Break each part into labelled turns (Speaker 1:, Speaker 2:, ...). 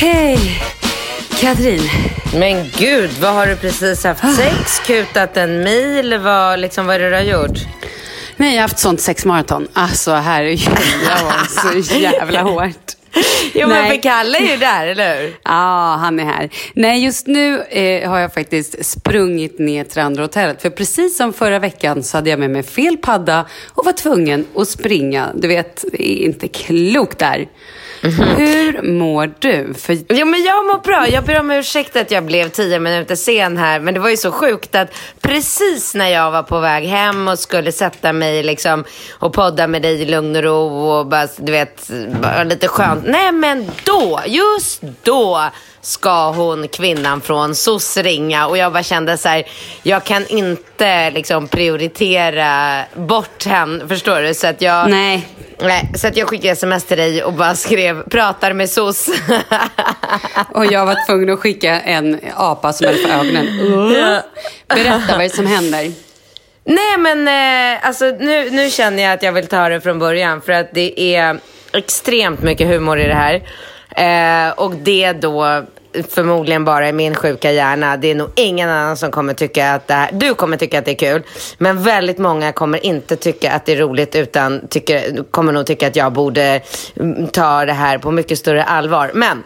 Speaker 1: Hej! Katrin.
Speaker 2: Men gud, vad har du precis haft sex? Kutat en mil? Vad, liksom, vad är det du har gjort?
Speaker 1: Nej, jag har haft sånt sexmaraton. Alltså herregud, det var så jävla hårt.
Speaker 2: Jo, men
Speaker 1: Nej.
Speaker 2: för Kalle är ju där, eller hur?
Speaker 1: Ja, han är här. Nej, just nu eh, har jag faktiskt sprungit ner till andra hotellet. För precis som förra veckan så hade jag med mig fel padda och var tvungen att springa. Du vet, det är inte klokt där. Hur mår du? För
Speaker 2: Jo, men jag mår bra. Jag ber om ursäkt att jag blev tio minuter sen här. Men det var ju så sjukt att precis när jag var på väg hem och skulle sätta mig liksom, och podda med dig i lugn och ro och bara, du vet, bara lite skönt. Nej, men då, just då ska hon, kvinnan från SOS ringa och jag bara kände så här, jag kan inte liksom prioritera bort henne, förstår du? Så att jag,
Speaker 1: Nej.
Speaker 2: Nej, så att jag skickade sms till dig och bara skrev pratar med SOS.
Speaker 1: Och jag var tvungen att skicka en apa som höll för ögonen. Berätta vad det är som händer.
Speaker 2: Nej men eh, alltså nu, nu känner jag att jag vill ta det från början för att det är extremt mycket humor i det här. Eh, och det då förmodligen bara i min sjuka hjärna. Det är nog ingen annan som kommer tycka att det här, du kommer tycka att det är kul. Men väldigt många kommer inte tycka att det är roligt utan tycker, kommer nog tycka att jag borde mm, ta det här på mycket större allvar. Men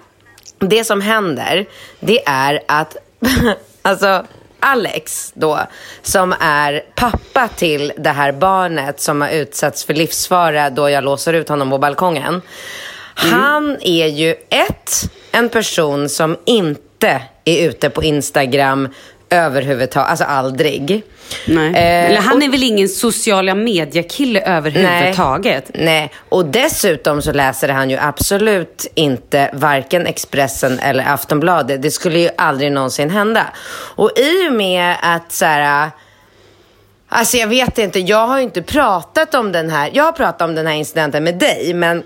Speaker 2: det som händer, det är att alltså Alex då, som är pappa till det här barnet som har utsatts för livsfara då jag låser ut honom på balkongen. Han är ju ett, en person som inte är ute på Instagram överhuvudtaget, alltså aldrig.
Speaker 1: Nej.
Speaker 2: Eh,
Speaker 1: Eller han
Speaker 2: och-
Speaker 1: är väl ingen sociala mediekille överhuvudtaget?
Speaker 2: Nej. Nej, och dessutom så läser han ju absolut inte varken Expressen eller Aftonbladet. Det skulle ju aldrig någonsin hända. Och i och med att så här... Alltså jag vet inte, jag har ju inte pratat om den här, jag har pratat om den här incidenten med dig, men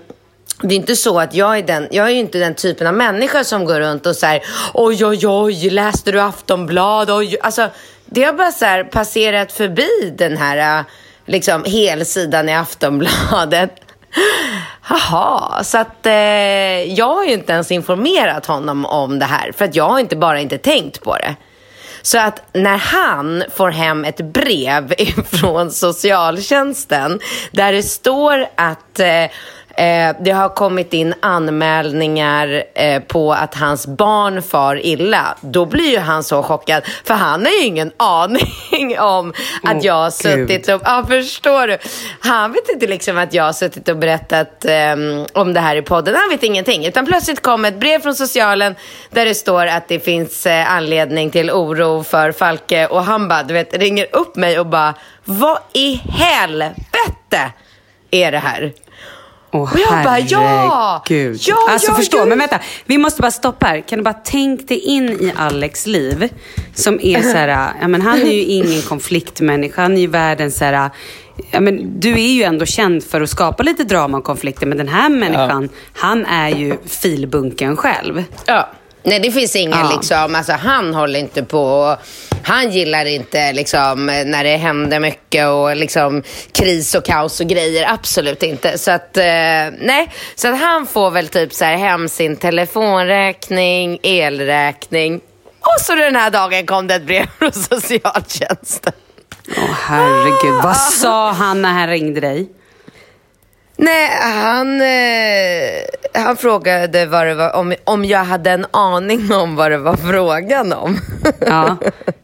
Speaker 2: det är inte så att jag är den, jag är ju inte den typen av människa som går runt och säger oj, oj, oj, läste du Aftonblad? Oj, alltså, det har bara så här passerat förbi den här liksom helsidan i Aftonbladet. Jaha, så att eh, jag har ju inte ens informerat honom om det här för att jag har inte bara inte tänkt på det. Så att när han får hem ett brev från socialtjänsten där det står att eh, eh, det har kommit in anmälningar eh, på att hans barn far illa. Då blir ju han så chockad. För han har ju ingen aning om att
Speaker 1: Åh,
Speaker 2: jag har suttit och... Ja, förstår du? Han vet inte liksom att jag har suttit och berättat ehm, om det här i podden. Han vet ingenting. Utan plötsligt kom ett brev från socialen där det står att det finns eh, anledning till oro för Falke. Och han bara, du vet, ringer upp mig och bara, vad i helvete är det här?
Speaker 1: Åh,
Speaker 2: Och jag bara, ja!
Speaker 1: herregud.
Speaker 2: Ja,
Speaker 1: alltså
Speaker 2: ja,
Speaker 1: förstå,
Speaker 2: ja.
Speaker 1: men vänta. Vi måste bara stoppa här. Kan du bara tänka dig in i Alex liv? Som är så här, ja men han är ju ingen konfliktmänniska. Han är ju världens så här, ja men du är ju ändå känd för att skapa lite drama och konflikter. Men den här människan, han är ju filbunken själv.
Speaker 2: Ja. Nej, det finns ingen
Speaker 1: Ja.
Speaker 2: liksom, alltså han håller inte på, han gillar inte liksom när det händer mycket och liksom kris och kaos och grejer, absolut inte. Så att, eh, nej, så att han får väl typ så här hem sin telefonräkning, elräkning och så den här dagen kom det ett brev från socialtjänsten.
Speaker 1: Åh herregud, vad sa han när han ringde dig?
Speaker 2: Nej, han, eh, han frågade vad det var, om, om jag hade en aning om vad det var frågan om.
Speaker 1: Ja.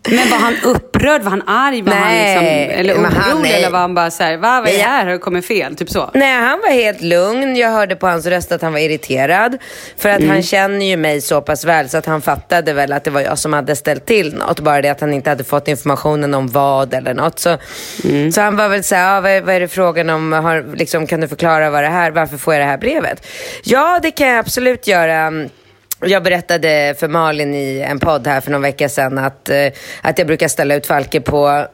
Speaker 1: Men var han upprörd? Var han arg? Var han
Speaker 2: Nej,
Speaker 1: liksom, eller
Speaker 2: han-
Speaker 1: orolig? Eller var han bara så här, va, vad är det här? Har det kommit fel? Typ så.
Speaker 2: Nej, han var helt lugn. Jag hörde på hans röst att han var irriterad. För att han känner ju mig så pass väl så att han fattade väl att det var jag som hade ställt till något. Bara det att han inte hade fått informationen om vad eller något. Så, så han var väl så här, ah, vad, vad är det frågan om? Har, liksom, kan du förklara vad det här, varför får jag det här brevet? Ja, det kan jag absolut göra. Jag berättade för Malin i en podd här för någon vecka sedan att, eh, att jag brukar ställa ut Falke på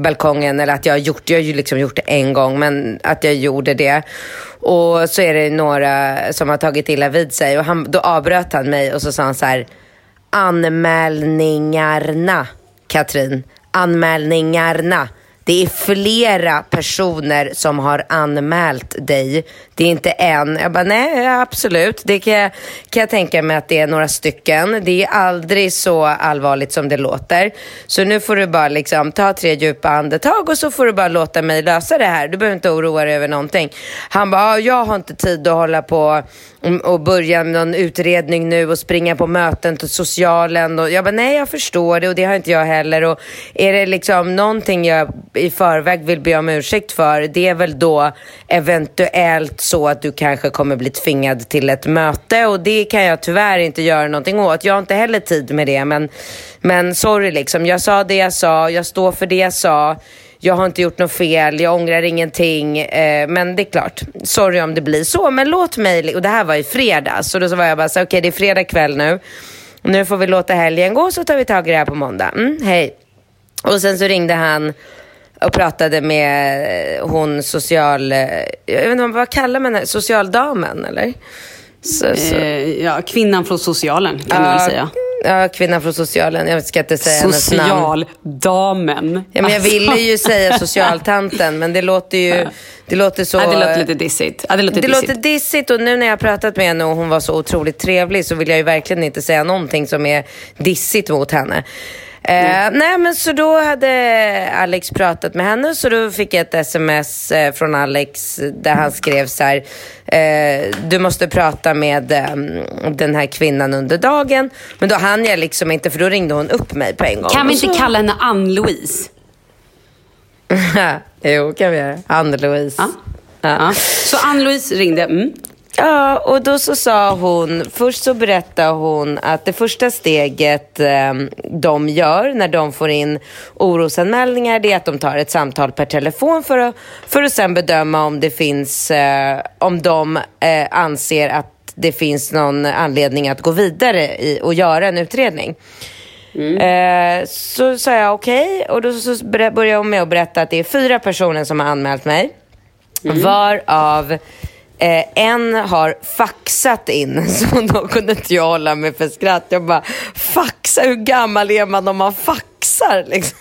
Speaker 2: balkongen eller att jag har gjort, jag har ju liksom gjort det en gång men att jag gjorde det. Och så är det några som har tagit illa vid sig och han, då avbröt han mig och så sa han så här anmälningarna Katrin, anmälningarna. Det är flera personer som har anmält dig. Det är inte en. Jag bara, nej absolut. Det kan jag, kan jag tänka mig att det är några stycken. Det är aldrig så allvarligt som det låter. Så nu får du bara liksom ta tre djupa andetag och så får du bara låta mig lösa det här. Du behöver inte oroa dig över någonting. Han bara, jag har inte tid att hålla på Mm, och börja med någon utredning nu och springa på möten till socialen. Och jag bara, nej jag förstår det och det har inte jag heller. Och är det liksom någonting jag i förväg vill be om ursäkt för, det är väl då eventuellt så att du kanske kommer bli tvingad till ett möte och det kan jag tyvärr inte göra någonting åt. Jag har inte heller tid med det men, men sorry liksom. Jag sa det jag sa, jag står för det jag sa. Jag har inte gjort något fel, jag ångrar ingenting. Eh, men det är klart, sorry om det blir så. Men låt mig, och det här var i fredags. Så då så var jag bara så okej det är fredag kväll nu. Nu får vi låta helgen gå så tar vi tag i det här på måndag. Mm, hej. Och sen så ringde han och pratade med eh, hon social... eh, Jag vet inte vad kallar man henne? Socialdamen eller? Så, så.
Speaker 1: Eh, ja, kvinnan från socialen kan du väl säga.
Speaker 2: Ja, kvinnan från socialen. Jag ska inte säga hennes namn.
Speaker 1: Socialdamen.
Speaker 2: Ja, men jag
Speaker 1: Alltså.
Speaker 2: ville ju säga socialtanten, men det låter ju... Det låter så...
Speaker 1: Ja, det låter lite dissigt. Ja, det låter
Speaker 2: det
Speaker 1: dissigt.
Speaker 2: låter dissigt och nu när jag har pratat med henne och hon var så otroligt trevlig så vill jag ju verkligen inte säga någonting som är dissigt mot henne. Eh, nej men så då hade Alex pratat med henne så då fick jag ett sms eh, från Alex där han skrev så här. Eh, du måste prata med eh, den här kvinnan under dagen. Men då hann jag liksom inte för då ringde hon upp mig på en gång.
Speaker 1: Kan vi inte kalla henne Ann-Louise?
Speaker 2: jo, kan vi göra. Ann-Louise.
Speaker 1: Ja. Ja. Så Ann-Louise ringde. Mm.
Speaker 2: Ja, och då så sa hon, först så berättade hon att det första steget eh, de gör när de får in orosanmälningar, det är att de tar ett samtal per telefon för att, för att sen bedöma om det finns, eh, om de eh, anser att det finns någon anledning att gå vidare i, och göra en utredning. Eh, så sa jag okej och då så började hon med att berätta att det är fyra personer som har anmält mig. Varav eh, en har faxat in, så då kunde inte jag hålla mig för skratt. Jag bara, faxa, hur gammal är man om man faxar? Liksom.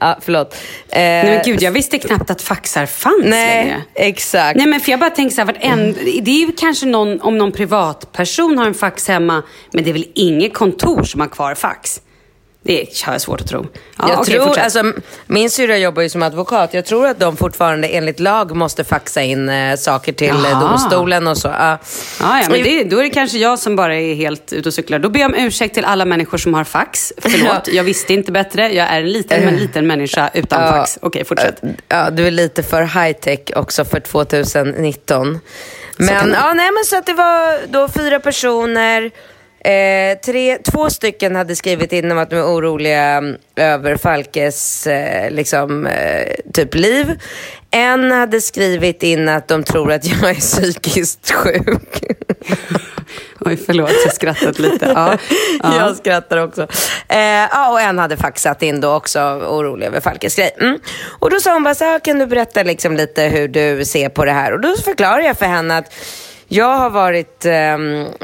Speaker 2: ja, förlåt. Eh,
Speaker 1: Nej men gud, jag visste knappt att faxar fanns
Speaker 2: nej,
Speaker 1: längre.
Speaker 2: exakt.
Speaker 1: Nej men för jag bara tänker så här, en, det är ju kanske någon, om någon privatperson har en fax hemma, men det är väl inget kontor som har kvar fax? Det har jag svårt att tro. Ja,
Speaker 2: jag
Speaker 1: okej,
Speaker 2: tror,
Speaker 1: fortsätt.
Speaker 2: alltså, min syrra jobbar ju som advokat. Jag tror att de fortfarande enligt lag måste faxa in eh, saker till eh,
Speaker 1: Jaha.
Speaker 2: domstolen och så. Ja.
Speaker 1: Ja, ja, men det, då är det kanske jag som bara är helt ute och cyklar. Då ber jag om ursäkt till alla människor som har fax. Förlåt, jag visste inte bättre. Jag är en liten, men liten människa utan
Speaker 2: Ja.
Speaker 1: fax. Okej, fortsätt.
Speaker 2: Ja, du är lite för high tech också för 2019. Men, ja, nej, men så att det var då fyra personer. Eh, tre, två stycken hade skrivit in om att de är oroliga mm, över Falkes eh, liksom, eh, typ liv. En hade skrivit in att de tror att jag är psykiskt sjuk.
Speaker 1: Oj, förlåt, jag skrattat lite. Ja. Ja.
Speaker 2: Jag skrattar också. Eh, ja, och en hade faxat in då också, orolig över Falkes grej. Mm. Och då sa hon bara så här, kan du berätta liksom lite hur du ser på det här? Och då förklarar jag för henne att jag har varit eh,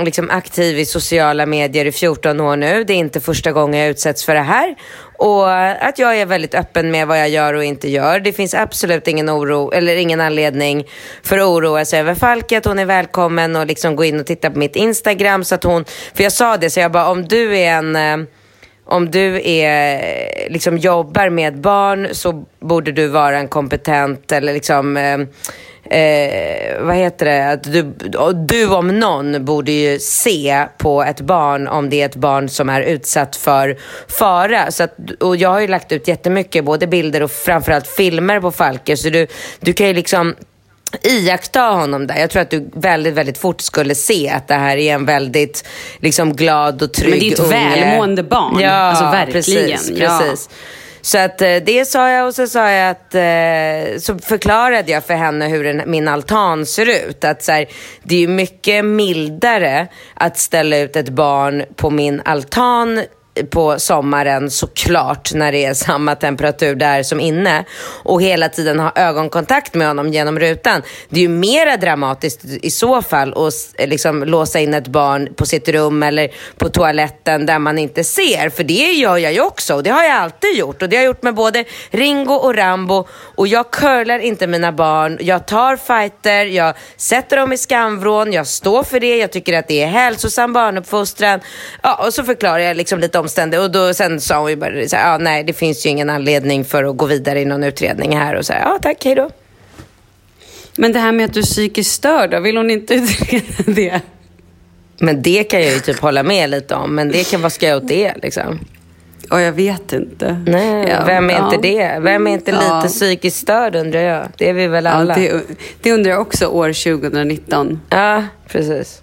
Speaker 2: liksom aktiv i sociala medier i 14 år nu. Det är inte första gången jag utsätts för det här. Och att jag är väldigt öppen med vad jag gör och inte gör. Det finns absolut ingen oro eller ingen anledning för att oroa sig över Falket. Hon är välkommen och liksom gå in och titta på mitt Instagram. Så att hon, för jag sa det, så jag bara om du är en eh, om du är, eh, liksom jobbar med barn så borde du vara en kompetent eller liksom eh, Eh, vad heter det? Att du, du om någon borde ju se på ett barn om det är ett barn som är utsatt för fara. Så att, och jag har ju lagt ut jättemycket, både bilder och framförallt filmer på Falke. Så du, du kan ju liksom iaktta honom där. Jag tror att du väldigt, väldigt fort skulle se att det här är en väldigt liksom, glad och trygg
Speaker 1: Men det är ett
Speaker 2: unge.
Speaker 1: välmående barn.
Speaker 2: Ja,
Speaker 1: Alltså, verkligen.
Speaker 2: Precis,
Speaker 1: Ja.
Speaker 2: precis. Så att eh, det sa jag och så sa jag att, eh, så förklarade jag för henne hur den, min altan ser ut. Att så här, det är ju mycket mildare att ställa ut ett barn på min altan på sommaren såklart när det är samma temperatur där som inne och hela tiden ha ögonkontakt med honom genom rutan. Det är ju mera dramatiskt i så fall att eh, liksom låsa in ett barn på sitt rum eller på toaletten där man inte ser. För det gör jag ju också och det har jag alltid gjort och det har jag gjort med både Ringo och Rambo och jag curlar inte mina barn. Jag tar fighter, jag sätter dem i skamvrån, jag står för det, jag tycker att det är hälsosam barnuppfostran. Ja, och så förklarar jag liksom lite omständigt och då, sen sa hon ju bara så här, ja, nej det finns ju ingen anledning för att gå vidare i någon utredning här och så ja tack, hej då.
Speaker 1: Men det här med att du är psykiskt störd, då, vill hon inte utreda det?
Speaker 2: Men det kan jag ju typ hålla med lite om, men det kan, vad ska jag åt det liksom?
Speaker 1: Ja, jag vet inte.
Speaker 2: Nej,
Speaker 1: Ja,
Speaker 2: vem är
Speaker 1: ja.
Speaker 2: inte det? Vem är inte
Speaker 1: Ja.
Speaker 2: lite psykiskt störd undrar jag? Det är vi väl alla?
Speaker 1: det, det undrar jag också år 2019.
Speaker 2: Ja, precis.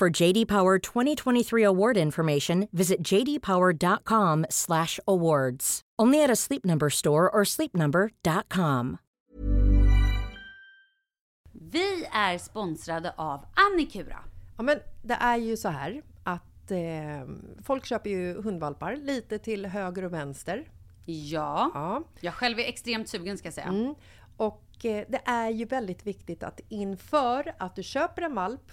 Speaker 3: For JD Power 2023 award information, visit jdpower.com/awards. Only at a Sleep Number store or sleepnumber.com.
Speaker 1: Vi är sponsrade av Annikura.
Speaker 4: Ja, men det är ju så här att eh, folk köper ju hundvalpar lite till höger och vänster.
Speaker 1: Ja.
Speaker 4: Ja.
Speaker 1: Jag själv är extremt sugen ska jag säga.
Speaker 4: Mm. Och eh, det är ju väldigt viktigt att inför att du köper en valp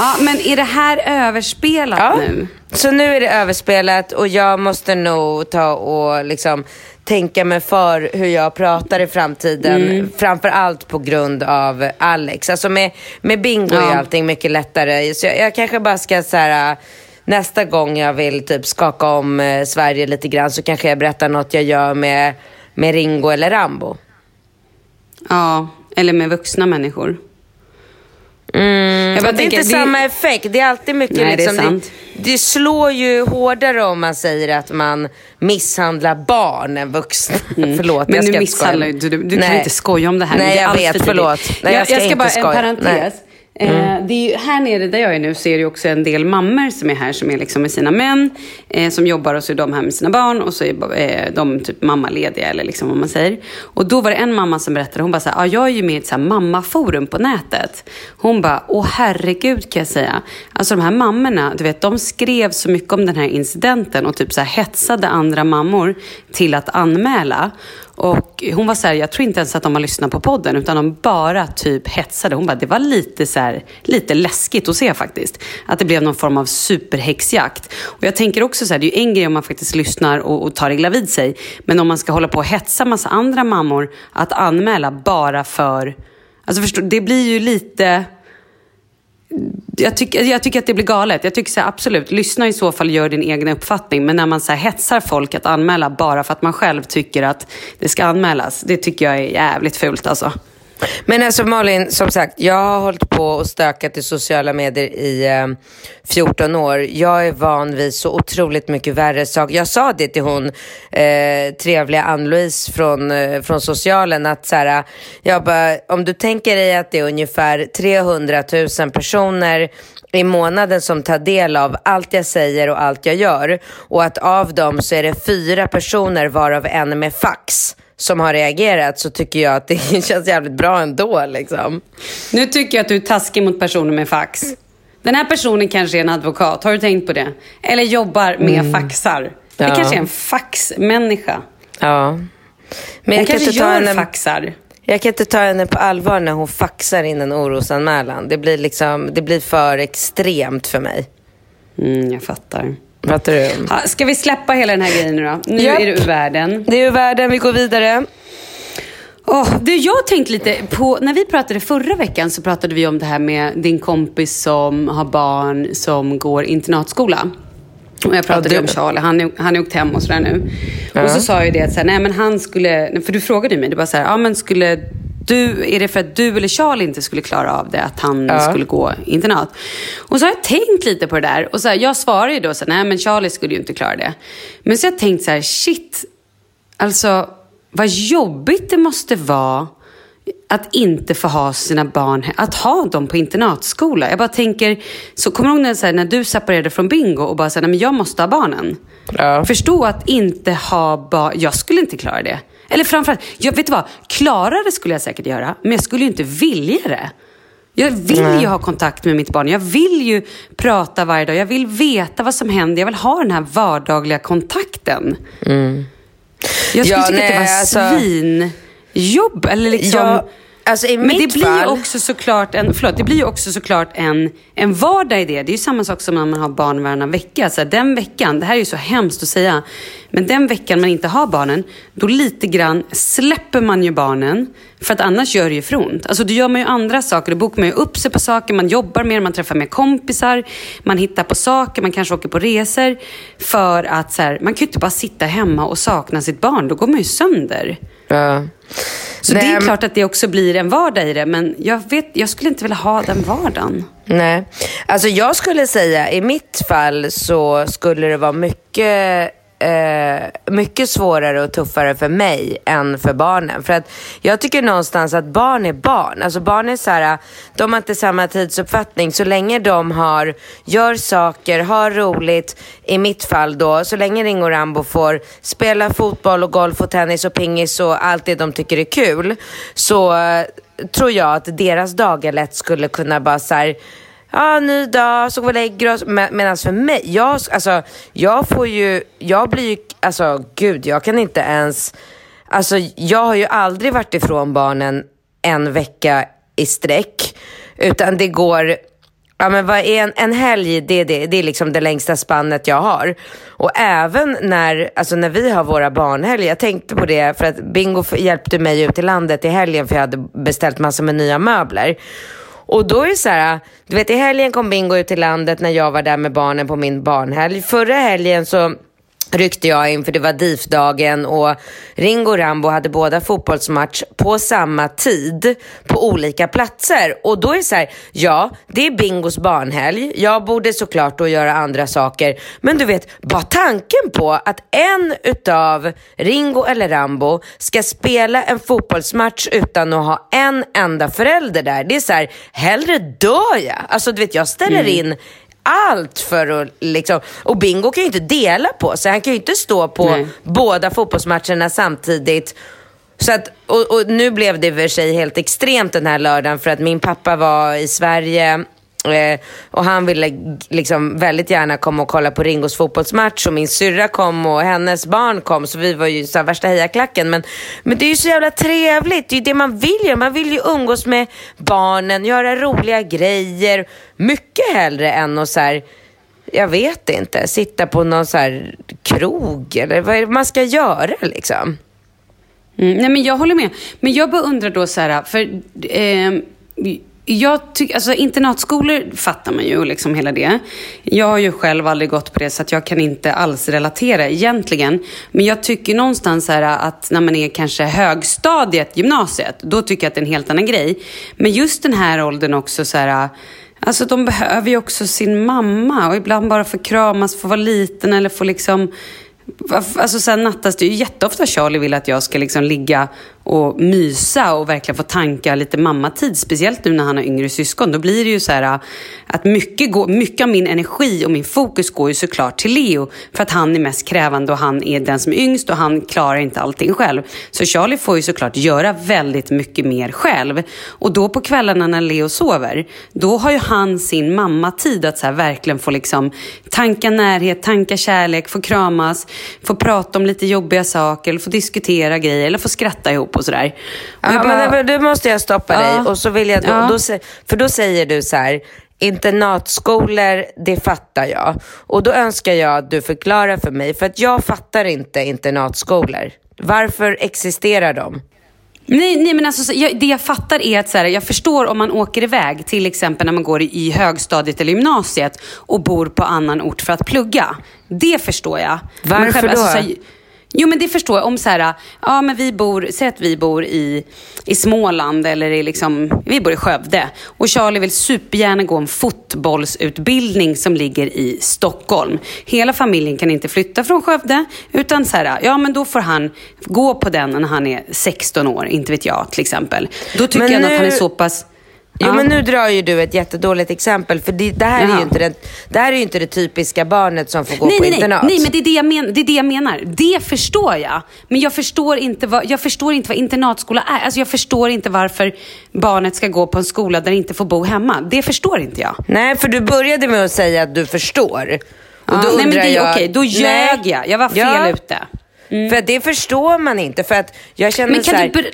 Speaker 5: Ja, men är det här överspelat
Speaker 2: Ja.
Speaker 5: nu?
Speaker 2: Så nu är det överspelat och jag måste nog ta och liksom tänka mig för hur jag pratar i framtiden.
Speaker 5: Mm.
Speaker 2: Framför allt på grund av Alex. Alltså med, med Bingo är
Speaker 5: Ja.
Speaker 2: allting mycket lättare. Så jag, jag kanske bara ska så här, nästa gång jag vill typ skaka om eh, Sverige lite grann så kanske jag berättar något jag gör med, med Ringo eller Rambo.
Speaker 5: Ja, eller med vuxna människor.
Speaker 2: Mm,
Speaker 5: Jag bara
Speaker 2: det är
Speaker 5: tänker,
Speaker 2: inte
Speaker 5: det-
Speaker 2: samma effekt. Det är alltid mycket
Speaker 5: Nej, det är
Speaker 2: liksom,
Speaker 5: sant.
Speaker 2: det, det slår ju hårdare om man säger att man misshandlar barn än vuxna. förlåt,
Speaker 5: Men
Speaker 2: jag ska
Speaker 5: nu
Speaker 2: inte skoja.
Speaker 5: misshandlar ju inte du. Du kan
Speaker 2: Nej.
Speaker 5: inte skoja om det här.
Speaker 2: Nej,
Speaker 5: det är
Speaker 2: jag vet. Förlåt. Nej, jag
Speaker 5: jag,
Speaker 2: ska
Speaker 5: jag ska bara,
Speaker 2: skoja.
Speaker 5: en parentes. Mm.
Speaker 1: Eh, det är ju, här nere där jag är nu så är det också en del mammor som är här som är liksom med sina män. Eh, som jobbar och så är de här med sina barn och så är eh, de typ mammalediga eller liksom vad man säger. Och då var det en mamma som berättade, hon bara såhär, ah, jag är ju med i ett så här mammaforum på nätet. Hon bara, åh herregud kan jag säga. Alltså de här mammorna, du vet de skrev så mycket om den här incidenten och typ så här hetsade andra mammor till att anmäla. Och hon var så här, jag tror inte ens att de har lyssnat på podden utan de bara typ hetsade. Hon bara, det var lite så här, lite läskigt att se faktiskt. Att det blev någon form av superhäxjakt. Och jag tänker också så här, det är ju en grej om man faktiskt lyssnar och, och tar illa vid sig. Men om man ska hålla på och hetsa massa andra mammor att anmäla bara för, alltså förstå, det blir ju lite jag, tycker, jag tycker att det blir galet. Jag tycker så här, absolut, lyssna i så fall gör din egen uppfattning. Men när man så här, hetsar folk att anmäla bara för att man själv tycker att det ska anmälas. Det tycker jag är jävligt fult alltså.
Speaker 2: Men alltså Malin, som sagt, jag har hållit på och stökat i sociala medier i eh, 14 år. Jag är van vid så otroligt mycket värre saker. Jag sa det till hon, eh, trevliga Ann-Louise från, eh, från socialen, att så här, jag bara, om du tänker dig att det är ungefär 300 000 personer i månaden som tar del av allt jag säger och allt jag gör och att av dem så är det fyra personer varav en med fax som har reagerat så tycker jag att det känns jävligt bra ändå. Liksom.
Speaker 1: Nu tycker jag att du är taskig mot personer med fax. Den här personen kanske är en advokat, har du tänkt på det? Eller jobbar med mm. faxar. Det ja. kanske är en faxmänniska.
Speaker 2: Ja. Men
Speaker 1: jag, jag kanske gör henne, faxar.
Speaker 2: Jag kan inte ta henne på allvar när hon faxar in en orosanmälan. Det blir, liksom, det blir för extremt för mig.
Speaker 1: Mm, jag fattar.
Speaker 2: Fattar du?
Speaker 1: Ja, ska vi släppa hela den här grejen nu då? Nu yep. är det ur världen.
Speaker 2: Det är ur världen, vi går vidare.
Speaker 1: Oh, du, jag har tänkt lite på, när vi pratade förra veckan så pratade vi om det här med din kompis som har barn som går internatskola. Och jag pratade ja, om Charlie, han är, han är åkt hem och sådär nu. Ja. Och så sa jag det att så här, nej men han skulle, för du frågade mig, det var så här, ja men skulle du, är det för att du eller Charlie inte skulle klara av det, att han ja. skulle gå internat? Och så har jag tänkt lite på det där. Och så här, jag svarar ju då så här, nej men Charlie skulle ju inte klara det. Men så har jag tänkt så här, shit, alltså vad jobbigt det måste vara att inte få ha sina barn, att ha dem på internatskola. Jag bara tänker, så kommer du ihåg när, så här, när du separerade från Bingo och bara sa, nej men jag måste ha barnen. Ja. Förstå att inte ha barn, jag skulle inte klara det. Eller framförallt, jag vet du vad, klara det skulle jag säkert göra, men jag skulle ju inte vilja det. Jag vill ju ha kontakt med mitt barn. Jag vill ju prata varje dag. Jag vill veta vad som händer. Jag vill ha den här vardagliga kontakten. Mm. Jag skulle ja, tycka nej, att det var alltså... svinjobb. Eller liksom... Ja,
Speaker 2: Alltså
Speaker 1: Men det blir fall... ju också såklart en, förlåt, det blir också såklart en, en vardag i det. Det är ju samma sak som när man har barn varannan vecka. Så den veckan, det här är ju så hemskt att säga, men den veckan man inte har barnen, då lite grann släpper man ju barnen. För att annars gör det ju för ont. Alltså då gör man ju andra saker. Då bokar man ju upp sig på saker, man jobbar mer, man träffar mer kompisar, man hittar på saker, man kanske åker på resor. För att så här, man kan ju inte bara sitta hemma och sakna sitt barn. Då går man ju sönder.
Speaker 2: Ja.
Speaker 1: Så Nej, det är klart att det också blir en vardag i det, men jag, vet, jag skulle inte vilja ha den vardagen.
Speaker 2: Nej, alltså jag skulle säga i mitt fall så skulle det vara mycket eh, mycket svårare och tuffare för mig än för barnen. För att jag tycker någonstans att barn är barn. Alltså barn är så här, de har inte samma tidsuppfattning. Så länge de har, gör saker, har roligt, i mitt fall då, så länge Ringo Rambo får spela fotboll och golf och tennis och pingis och allt det de tycker är kul, så eh, tror jag att deras dagar lätt skulle kunna bara så här, ja, ny dag, så går vi och lägger oss. Medan för mig, jag, alltså, jag får ju, jag blir ju, alltså gud, jag kan inte ens, alltså jag har ju aldrig varit ifrån barnen en vecka i sträck. Utan det går, ja men vad är en, en helg, det, det, det är liksom det längsta spannet jag har. Och även när, alltså när vi har våra barnhelger, jag tänkte på det för att Bingo hjälpte mig ut i landet i helgen för jag hade beställt massor med nya möbler. Och då är det så här, du vet i helgen kom Bingo ut till landet när jag var där med barnen på min barnhelg. Förra helgen så ryckte jag in för det var DIF-dagen och Ringo och Rambo hade båda fotbollsmatch på samma tid på olika platser. Och då är det så här, ja, det är Bingos barnhelg. Jag borde såklart då göra andra saker. Men du vet, bara tanken på att en utav Ringo eller Rambo ska spela en fotbollsmatch utan att ha en enda förälder där. Det är så här, hellre dör jag. Alltså du vet, jag ställer in allt för att liksom, och Bingo kan ju inte dela på sig. Han kan ju inte stå på
Speaker 1: Nej.
Speaker 2: båda fotbollsmatcherna samtidigt. Så att, och, och nu blev det i och för sig helt extremt den här lördagen för att min pappa var i Sverige eh, och han ville liksom väldigt gärna komma och kolla på Ringos fotbollsmatch och min syrra kom och hennes barn kom så vi var ju så här värsta hejaklacken. Men, men det är ju så jävla trevligt, det är ju det man vill göra. Man vill ju umgås med barnen, göra roliga grejer. Mycket hellre än att så här, jag vet inte, sitta på någon så här krog eller vad är det man ska göra liksom.
Speaker 1: Mm, nej men jag håller med. Men jag bara undrar då så här, för eh, jag tycker, alltså internatskolor fattar man ju och liksom hela det. Jag har ju själv aldrig gått på det så att jag kan inte alls relatera egentligen. Men jag tycker någonstans här att när man är kanske högstadiet, gymnasiet, då tycker jag att det är en helt annan grej. Men just den här åldern också så här, alltså de behöver ju också sin mamma och ibland bara få kramas, få vara liten eller få liksom Alltså sen nattas det ju jätteofta Charlie vill att jag ska liksom ligga och mysa och verkligen få tanka lite mammatid. Speciellt nu när han har yngre syskon. Då blir det ju så här äh, att mycket, går, mycket av min energi och min fokus går ju såklart till Leo. För att han är mest krävande och han är den som är yngst och han klarar inte allting själv. Så Charlie får ju såklart göra väldigt mycket mer själv. Och då på kvällarna när Leo sover, då har ju han sin mammatid att så här verkligen få liksom tanka närhet, tanka kärlek, få kramas, få prata om lite jobbiga saker, eller få diskutera grejer, eller få skratta ihop och sådär. Och
Speaker 2: Ja,
Speaker 1: bara-
Speaker 2: men då måste jag stoppa
Speaker 1: Ja.
Speaker 2: dig. Och så vill jag, då,
Speaker 1: Ja.
Speaker 2: då, för då säger du så här, internatskolor, det fattar jag. Och då önskar jag att du förklarar för mig, för att jag fattar inte internatskolor. Varför existerar de?
Speaker 1: Nej, nej men alltså, så- jag, det jag fattar är att så här, jag förstår om man åker iväg, till exempel när man går i, högstadiet eller gymnasiet och bor på annan ort för att plugga. Det förstår jag.
Speaker 2: Varför då?
Speaker 1: så här, Jo men det förstår jag. Om så här, ja men vi bor, säg att vi bor i, i Småland eller i liksom, vi bor i Skövde. Och Charlie vill supergärna gå en fotbollsutbildning som ligger i Stockholm. Hela familjen kan inte flytta från Skövde. Utan så här, ja men då får han gå på den när han är 16 år, inte vet jag till exempel. Då tycker
Speaker 2: Men
Speaker 1: jag nog att han är
Speaker 2: nu-
Speaker 1: så pass...
Speaker 2: Jo
Speaker 1: Ja.
Speaker 2: men nu drar ju du ett jättedåligt exempel för det, det, här är ju inte det, det här är ju inte det typiska barnet som får gå
Speaker 1: nej,
Speaker 2: på
Speaker 1: nej,
Speaker 2: internat.
Speaker 1: Nej, men det är det, jag men, det är det jag menar. Det förstår jag. Men jag förstår inte vad, jag förstår inte vad internatskola är. Alltså jag förstår inte varför barnet ska gå på en skola där det inte får bo hemma. Det förstår inte jag.
Speaker 2: Nej, för du började med att säga att du förstår. Och
Speaker 1: Ja,
Speaker 2: då
Speaker 1: nej, men det är
Speaker 2: jag...
Speaker 1: okej. Då ljög jag. Jag var fel ute.
Speaker 2: För att det förstår man inte. För att jag känner
Speaker 1: Men kan
Speaker 2: så här,
Speaker 1: du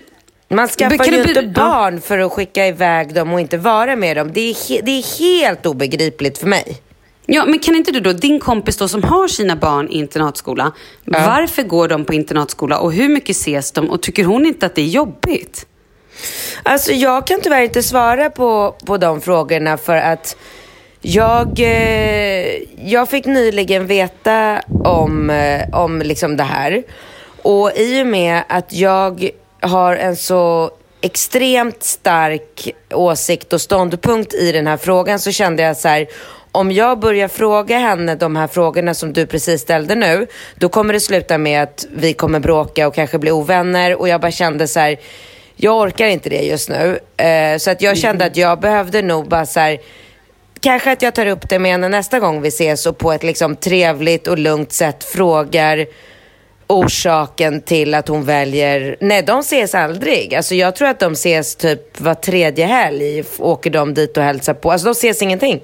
Speaker 2: Man skaffar
Speaker 1: kan
Speaker 2: ju inte
Speaker 1: ja.
Speaker 2: barn för att skicka iväg dem och inte vara med dem. Det är, det är helt obegripligt för mig.
Speaker 1: Ja, men kan inte du då, din kompis då som har sina barn i internatskola, varför går de på internatskola och hur mycket ses de och tycker hon inte att det är jobbigt?
Speaker 2: Alltså jag kan tyvärr inte svara på, på de frågorna för att jag, eh, jag fick nyligen veta om, eh, om liksom det här. Och i och med att jag har en så extremt stark åsikt och ståndpunkt i den här frågan så kände jag så här, om jag börjar fråga henne de här frågorna som du precis ställde nu, då kommer det sluta med att vi kommer bråka och kanske bli ovänner. Och jag bara kände så här, jag orkar inte det just nu. Eh, så att jag kände att jag behövde nog bara så här, kanske att jag tar upp det med henne nästa gång vi ses och på ett liksom trevligt och lugnt sätt frågar orsaken till att hon väljer... Nej, de ses aldrig. Alltså jag tror att de ses typ var tredje helg. Åker de dit och hälsar på. Alltså de ses ingenting.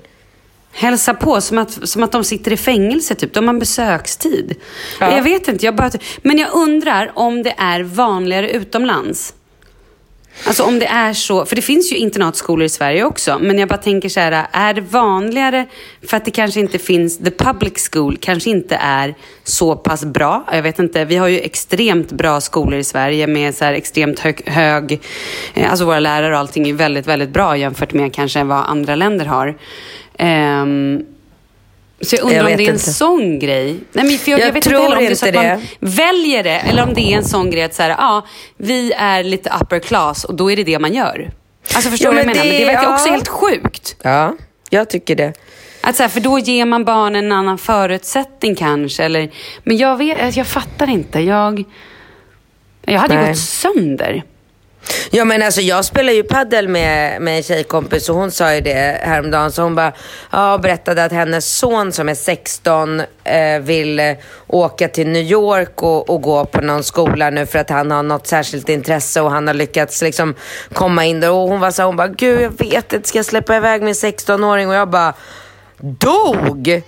Speaker 1: Hälsa på som att, som att de sitter i fängelse, typ. De har besökstid.
Speaker 2: Ja.
Speaker 1: Jag vet inte, jag bara, men jag undrar om det är vanligare utomlands. Alltså om det är så, för det finns ju internatskolor i Sverige också, men jag bara tänker så här, är det vanligare för att det kanske inte finns, the public school kanske inte är så pass bra. Jag vet inte, vi har ju extremt bra skolor i Sverige med så här extremt hög, hög eh, alltså våra lärare och allting är väldigt, väldigt bra jämfört med kanske vad andra länder har. Um, så jag undrar
Speaker 2: Jag
Speaker 1: om det är en
Speaker 2: inte.
Speaker 1: sån grej. Nej, men för jag,
Speaker 2: Jag
Speaker 1: jag vet
Speaker 2: tror
Speaker 1: inte heller om det är så att man väljer det eller om det är en sån grej att så här, ja, vi är lite upper class och då är det det man gör. Alltså förstår
Speaker 2: Ja,
Speaker 1: du vad jag
Speaker 2: men
Speaker 1: menar? Men
Speaker 2: det-
Speaker 1: det verkar också
Speaker 2: ja.
Speaker 1: helt sjukt.
Speaker 2: Ja, jag tycker det.
Speaker 1: Att så här, för då ger man barnen en annan förutsättning kanske. Eller, men jag, vet, jag fattar inte. Jag, jag hade
Speaker 2: Nej.
Speaker 1: gått sönder.
Speaker 2: Ja men alltså jag spelar ju paddel med, med en tjejkompis och hon sa ju det häromdagen. Så hon bara, ja, berättade att hennes son som är 16 eh, vill eh, åka till New York och, och gå på någon skola nu för att han har något särskilt intresse och han har lyckats liksom komma in där. Och hon var så här, hon bara, gud jag vet inte, ska jag släppa iväg min 16-åring? Och jag bara, dog!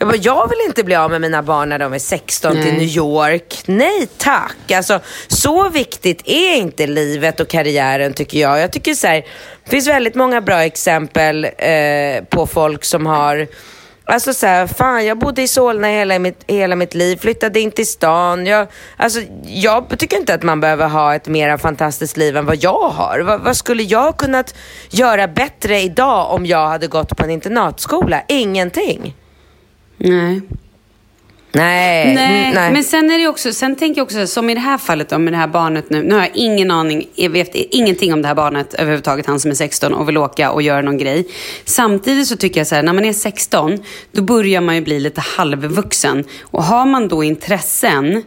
Speaker 2: Jag, bara, jag vill inte bli av med mina barn när de är 16 till
Speaker 1: Nej.
Speaker 2: New York. Nej tack. Alltså, så viktigt är inte livet och karriären tycker jag. Jag tycker så här, det finns väldigt många bra exempel eh, på folk som har Alltså så här, fan jag bodde i Solna hela mitt, hela mitt liv, flyttade in till stan. Jag, alltså, jag tycker inte att man behöver ha ett mer fantastiskt liv än vad jag har. Vad, vad skulle jag kunnat göra bättre idag om jag hade gått på en internatskola? Ingenting.
Speaker 1: Nej.
Speaker 2: Nej.
Speaker 1: Nej,
Speaker 2: mm, nej.
Speaker 1: men sen är det också, sen tänker jag också som i det här fallet då, med det här barnet nu. Nu har jag ingen aning, jag vet ingenting om det här barnet överhuvudtaget, han som är 16 och vill åka och göra någon grej. Samtidigt så tycker jag så här, när man är 16, då börjar man ju bli lite halvvuxen. Och har man då intressen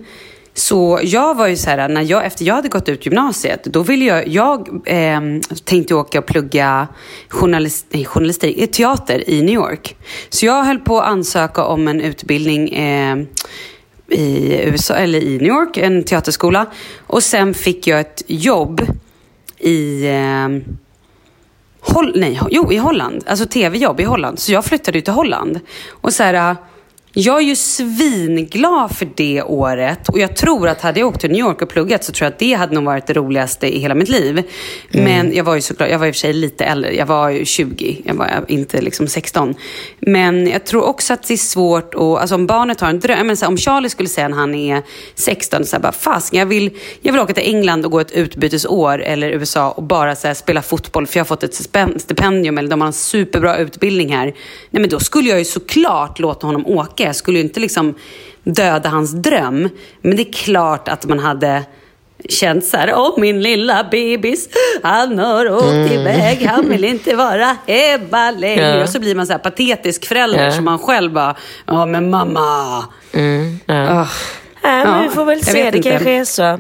Speaker 1: så jag var ju så här, när jag, efter jag hade gått ut gymnasiet, då ville jag, jag eh, tänkte åka och plugga journalist, nej, journalistik, eh, teater i New York. Så jag höll på att ansöka om en utbildning eh, i USA, eller i New York, en teaterskola. Och sen fick jag ett jobb i eh, Hol nej, jo, i Holland. Alltså tv-jobb i Holland. Så jag flyttade ju till Holland. Och så här, jag är ju svinglad för det året. Och jag tror att hade jag åkt till New York och pluggat så tror jag att det hade nog varit det roligaste i hela mitt liv. Men jag var ju såklart, jag var i och för sig lite äldre. Jag var ju 20, jag var inte liksom 16. Men jag tror också att det är svårt att, alltså om barnet har en dröm, men så här, om Charlie skulle säga när han är 16, så här, bara fast jag vill, jag vill åka till England och gå ett utbytesår eller USA och bara så här, spela fotboll för jag har fått ett stipendium eller de har en superbra utbildning här. Nej men då skulle jag ju såklart låta honom åka. Jag skulle ju inte liksom döda hans dröm. Men det är klart att man hade känt så här, åh min lilla bebis, han har åkt iväg, han vill inte vara hemma längre.
Speaker 2: Ja.
Speaker 1: Och så blir man så här patetisk förälder
Speaker 2: Ja.
Speaker 1: som man själv bara, ja men mamma.
Speaker 2: Mm, ja.
Speaker 1: Ah.
Speaker 2: Nej, men
Speaker 1: Ja,
Speaker 2: vi får väl se, det
Speaker 1: inte.
Speaker 2: kanske är så.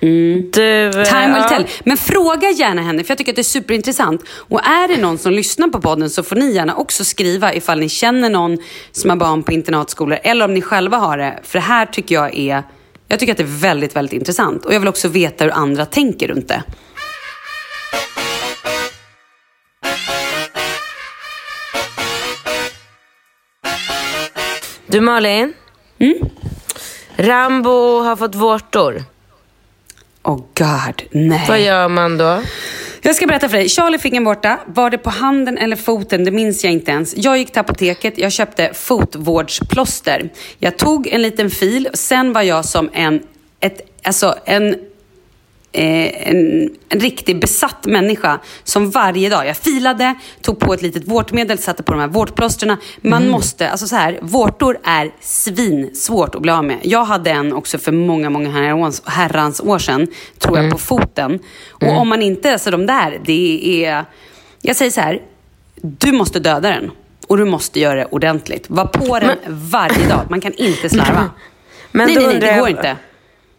Speaker 2: Du,
Speaker 1: Time will
Speaker 2: ja.
Speaker 1: tell. Men fråga gärna henne, för jag tycker att det är superintressant. Och är det någon som lyssnar på podden så får ni gärna också skriva ifall ni känner någon som har barn på internatskolor eller om ni själva har det. För det här tycker jag är, jag tycker att det är väldigt, väldigt intressant. Och jag vill också veta hur andra tänker runt det.
Speaker 2: Du Malin.
Speaker 1: Mm?
Speaker 2: Rambo har fått vårtor.
Speaker 1: Oh god, nej.
Speaker 2: Vad gör man då?
Speaker 1: Jag ska berätta för dig. Charlie fick en vårta. Var det på handen eller foten? Det minns jag inte ens. Jag gick till apoteket. Jag köpte fotvårdsplåster. Jag tog en liten fil. Sen var jag som en, ett, alltså en en, en riktig besatt människa som varje dag, jag filade, tog på ett litet vårtmedel, satte på de här vårtplåsterna. Man måste, alltså så här, vårtor är svinsvårt att bli av med. Jag hade en också för många, många herrans, herrans år sedan, tror jag, på foten. Och om man inte, alltså de där, det är, jag säger så här, du måste döda den. Och du måste göra det ordentligt. Var på den varje dag. Man kan inte slarva.
Speaker 2: Men
Speaker 1: nej, nej, nej, det går inte.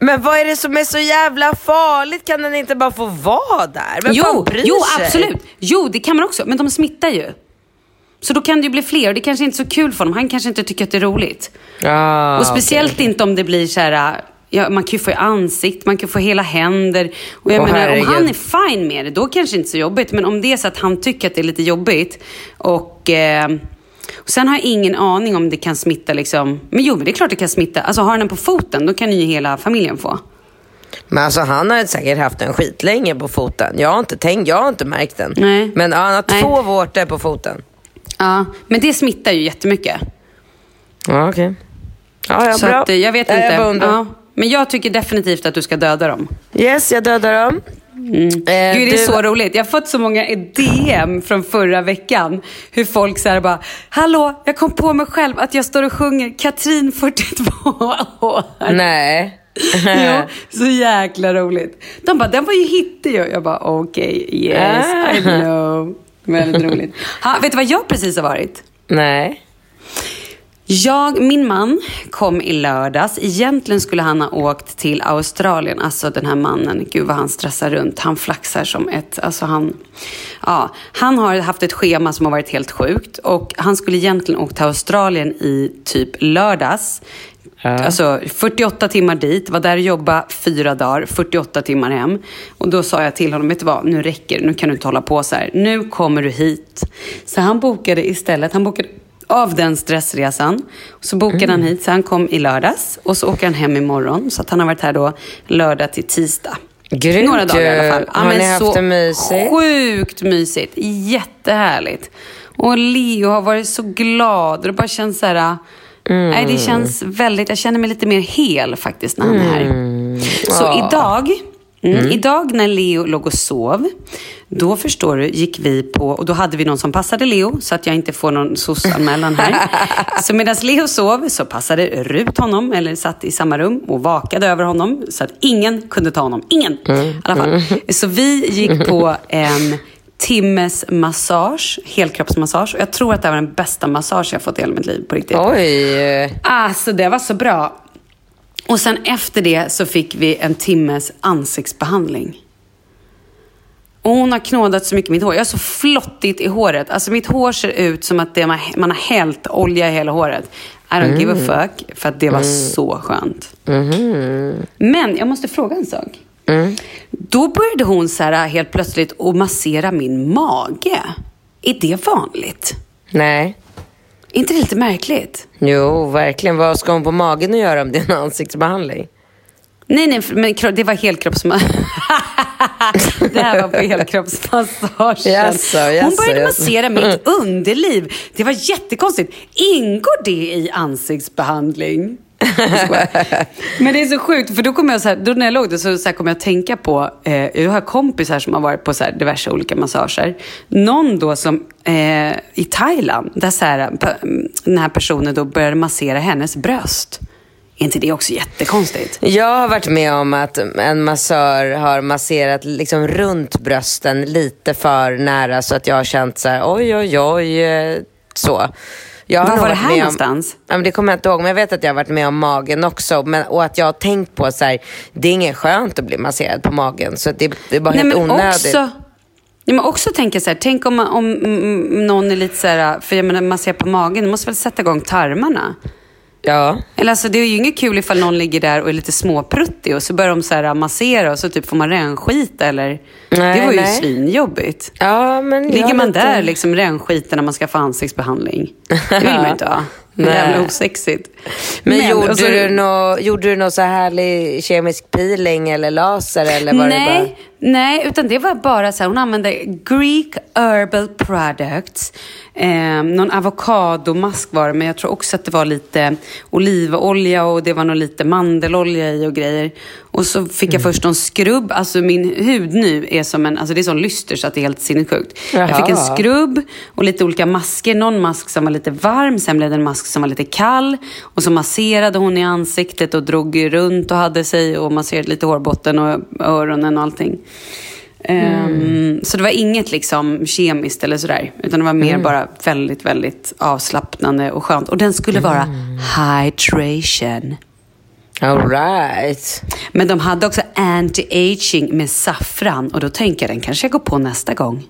Speaker 2: Men vad är det som är så jävla farligt? Kan den inte bara få vara där? Vem
Speaker 1: Jo,
Speaker 2: bryr
Speaker 1: jo
Speaker 2: sig?
Speaker 1: absolut. Jo, det kan man också. Men de smittar ju. Så då kan det ju bli fler och det kanske inte är så kul för honom. Han kanske inte tycker att det är roligt.
Speaker 2: Ah,
Speaker 1: och speciellt
Speaker 2: okej.
Speaker 1: inte om det blir så här... Ja, man kan ju få i ansikt, man kan få hela händer. Och jag
Speaker 2: Åh,
Speaker 1: menar,
Speaker 2: herregud.
Speaker 1: om han är fine med det, då kanske det inte är så jobbigt. Men om det är så att han tycker att det är lite jobbigt och... Eh, och sen har jag ingen aning om det kan smitta liksom. Men jo, det är klart det kan smitta. Alltså har han den på foten, då kan ju hela familjen få.
Speaker 2: Men alltså han har säkert haft den skitlänge på foten. Jag har inte tänkt, jag har inte märkt den.
Speaker 1: Nej.
Speaker 2: Men ja, han har
Speaker 1: Nej.
Speaker 2: två vårtor på foten.
Speaker 1: Ja, men det smittar ju jättemycket.
Speaker 2: Ja, okej. Ja, ja,
Speaker 1: så
Speaker 2: bra.
Speaker 1: att, eh, jag vet inte.
Speaker 2: Jag
Speaker 1: ja, men jag tycker definitivt att du ska döda dem.
Speaker 2: Yes, jag dödar dem. Eh,
Speaker 1: Gud, det är så roligt. Jag har fått så många DM från förra veckan. Hur folk säger bara, hallå, jag kom på mig själv att jag står och sjunger Katrin 42 år.
Speaker 2: Nej.
Speaker 1: jo, så jäkla roligt. De bara, den var ju hittig ju. Jag bara, okej, yes,
Speaker 2: Ah.
Speaker 1: I know. Väldigt roligt. Ha, vet du vad jag precis har varit?
Speaker 2: Nej.
Speaker 1: Jag, min man kom i lördags. Egentligen skulle han ha åkt till Australien. Alltså den här mannen, gud vad han stressar runt. Han flaxar som ett, alltså han, ja. Han har haft ett schema som har varit helt sjukt. Och han skulle egentligen åkt till Australien i typ lördags. Alltså 48 timmar dit, var där och jobba fyra dagar, 48 timmar hem. Och då sa jag till honom, vet du vad, nu räcker det, nu kan du inte hålla på så här. Nu kommer du hit. Så han bokade istället, han bokade av den stressresan. Så bokade han hit, så han kom i lördags. Och så åker han hem imorgon. Så att han har varit här då lördag till tisdag.
Speaker 2: Grymt
Speaker 1: Några dagar i alla fall.
Speaker 2: ju. Har ni haft det mysigt?
Speaker 1: Sjukt mysigt. Jättehärligt. Och Leo har varit så glad. Och det bara känns så här... Nej, det känns väldigt... Jag känner mig lite mer hel faktiskt när han är här. Så
Speaker 2: Ja.
Speaker 1: idag... Mm, Idag när Leo låg och sov, då förstår du, gick vi på, och då hade vi någon som passade Leo, så att jag inte får någon SOS-anmälan här. så medan Leo sov så passade Rut honom, eller satt i samma rum och vakade över honom, så att ingen kunde ta honom. Ingen! I alla fall. Så vi gick på en timmes massage, helkroppsmassage. Och jag tror att det var den bästa massage jag fått i hela mitt liv, på riktigt.
Speaker 2: Oj.
Speaker 1: Alltså det var så bra. Och sen efter det så fick vi en timmes ansiktsbehandling. Och hon har knådat så mycket i mitt hår. Jag har så flottigt i håret. Alltså mitt hår ser ut som att det man, man har hällt olja i hela håret. I don't give a fuck. För att det var så skönt. Men jag måste fråga en sak. Då började hon så här helt plötsligt att massera min mage. Är det vanligt?
Speaker 2: Nej.
Speaker 1: Är inte det lite märkligt?
Speaker 2: Jo, verkligen. Vad ska hon på magen att göra om det är en ansiktsbehandling?
Speaker 1: Nej, nej, men det var helkroppsmassage. det här var på helkroppsmassagen.
Speaker 2: Jaså,
Speaker 1: Hon
Speaker 2: jaså,
Speaker 1: började
Speaker 2: jaså.
Speaker 1: massera mitt underliv. Det var jättekonstigt. Ingår det i ansiktsbehandling? Men det är så sjukt, för då kommer jag så här, då när jag låg där så, så kom jag att tänka på, eh, jag har kompisar som har varit på så här diverse olika massager. Någon då som eh, i Thailand, där så här, den här personen då började massera hennes bröst. Är inte det också jättekonstigt?
Speaker 2: Jag har varit med om att en massör har masserat liksom runt brösten lite för nära så att jag har känt så här, oj, oj, oj, eh, så. Jag har
Speaker 1: Var var det här
Speaker 2: om-
Speaker 1: någonstans?
Speaker 2: Ja, men det kommer jag inte ihåg, men jag vet att jag har varit med om magen också. Men, och att jag har tänkt på så här, det är inget skönt att bli masserad på magen. Så det, det är bara helt onödigt.
Speaker 1: Också, nej, men också tänka så här, tänk om, om mm, någon är lite så här, för jag menar, man ser på magen, du måste väl sätta igång tarmarna?
Speaker 2: Ja.
Speaker 1: Eller alltså det är ju inget kul ifall någon ligger där och är lite småpruttig och så börjar de så här massera och så typ får man rännskita eller...
Speaker 2: Nej,
Speaker 1: det var ju
Speaker 2: nej.
Speaker 1: svinjobbigt.
Speaker 2: ja, men
Speaker 1: Ligger man
Speaker 2: lite-
Speaker 1: där liksom rännskiten när man ska få ansiktsbehandling? Det vill man ju inte ha. Det är
Speaker 2: Nej.
Speaker 1: jävla osexigt.
Speaker 2: Men, gjorde,
Speaker 1: och så-
Speaker 2: du nå, gjorde du någon så härlig kemisk peeling eller laser? Eller var Det bara...
Speaker 1: Nej, utan det var bara så här, hon använde Greek Herbal Products. Eh, någon avokadomask var det, men jag tror också att det var lite olivolja och det var nog lite mandelolja i och grejer. Och så fick jag först någon skrubb, alltså min hud nu är som en, alltså det är sån lyster så att det är helt sinnessjukt. Jag fick en
Speaker 2: Jaha.
Speaker 1: skrubb och lite olika masker. Någon mask som var lite varm, sen blev det en mask som var lite kall. Och så masserade hon i ansiktet och drog runt och hade sig och masserade lite hårbotten och öronen och allting. Ehm, så det var inget liksom kemiskt eller sådär. Utan det var mer bara väldigt, väldigt avslappnande och skönt. Och den skulle vara hydration.
Speaker 2: All right.
Speaker 1: Men de hade också anti-aging med saffran. Och då tänker jag den kanske jag går på nästa gång.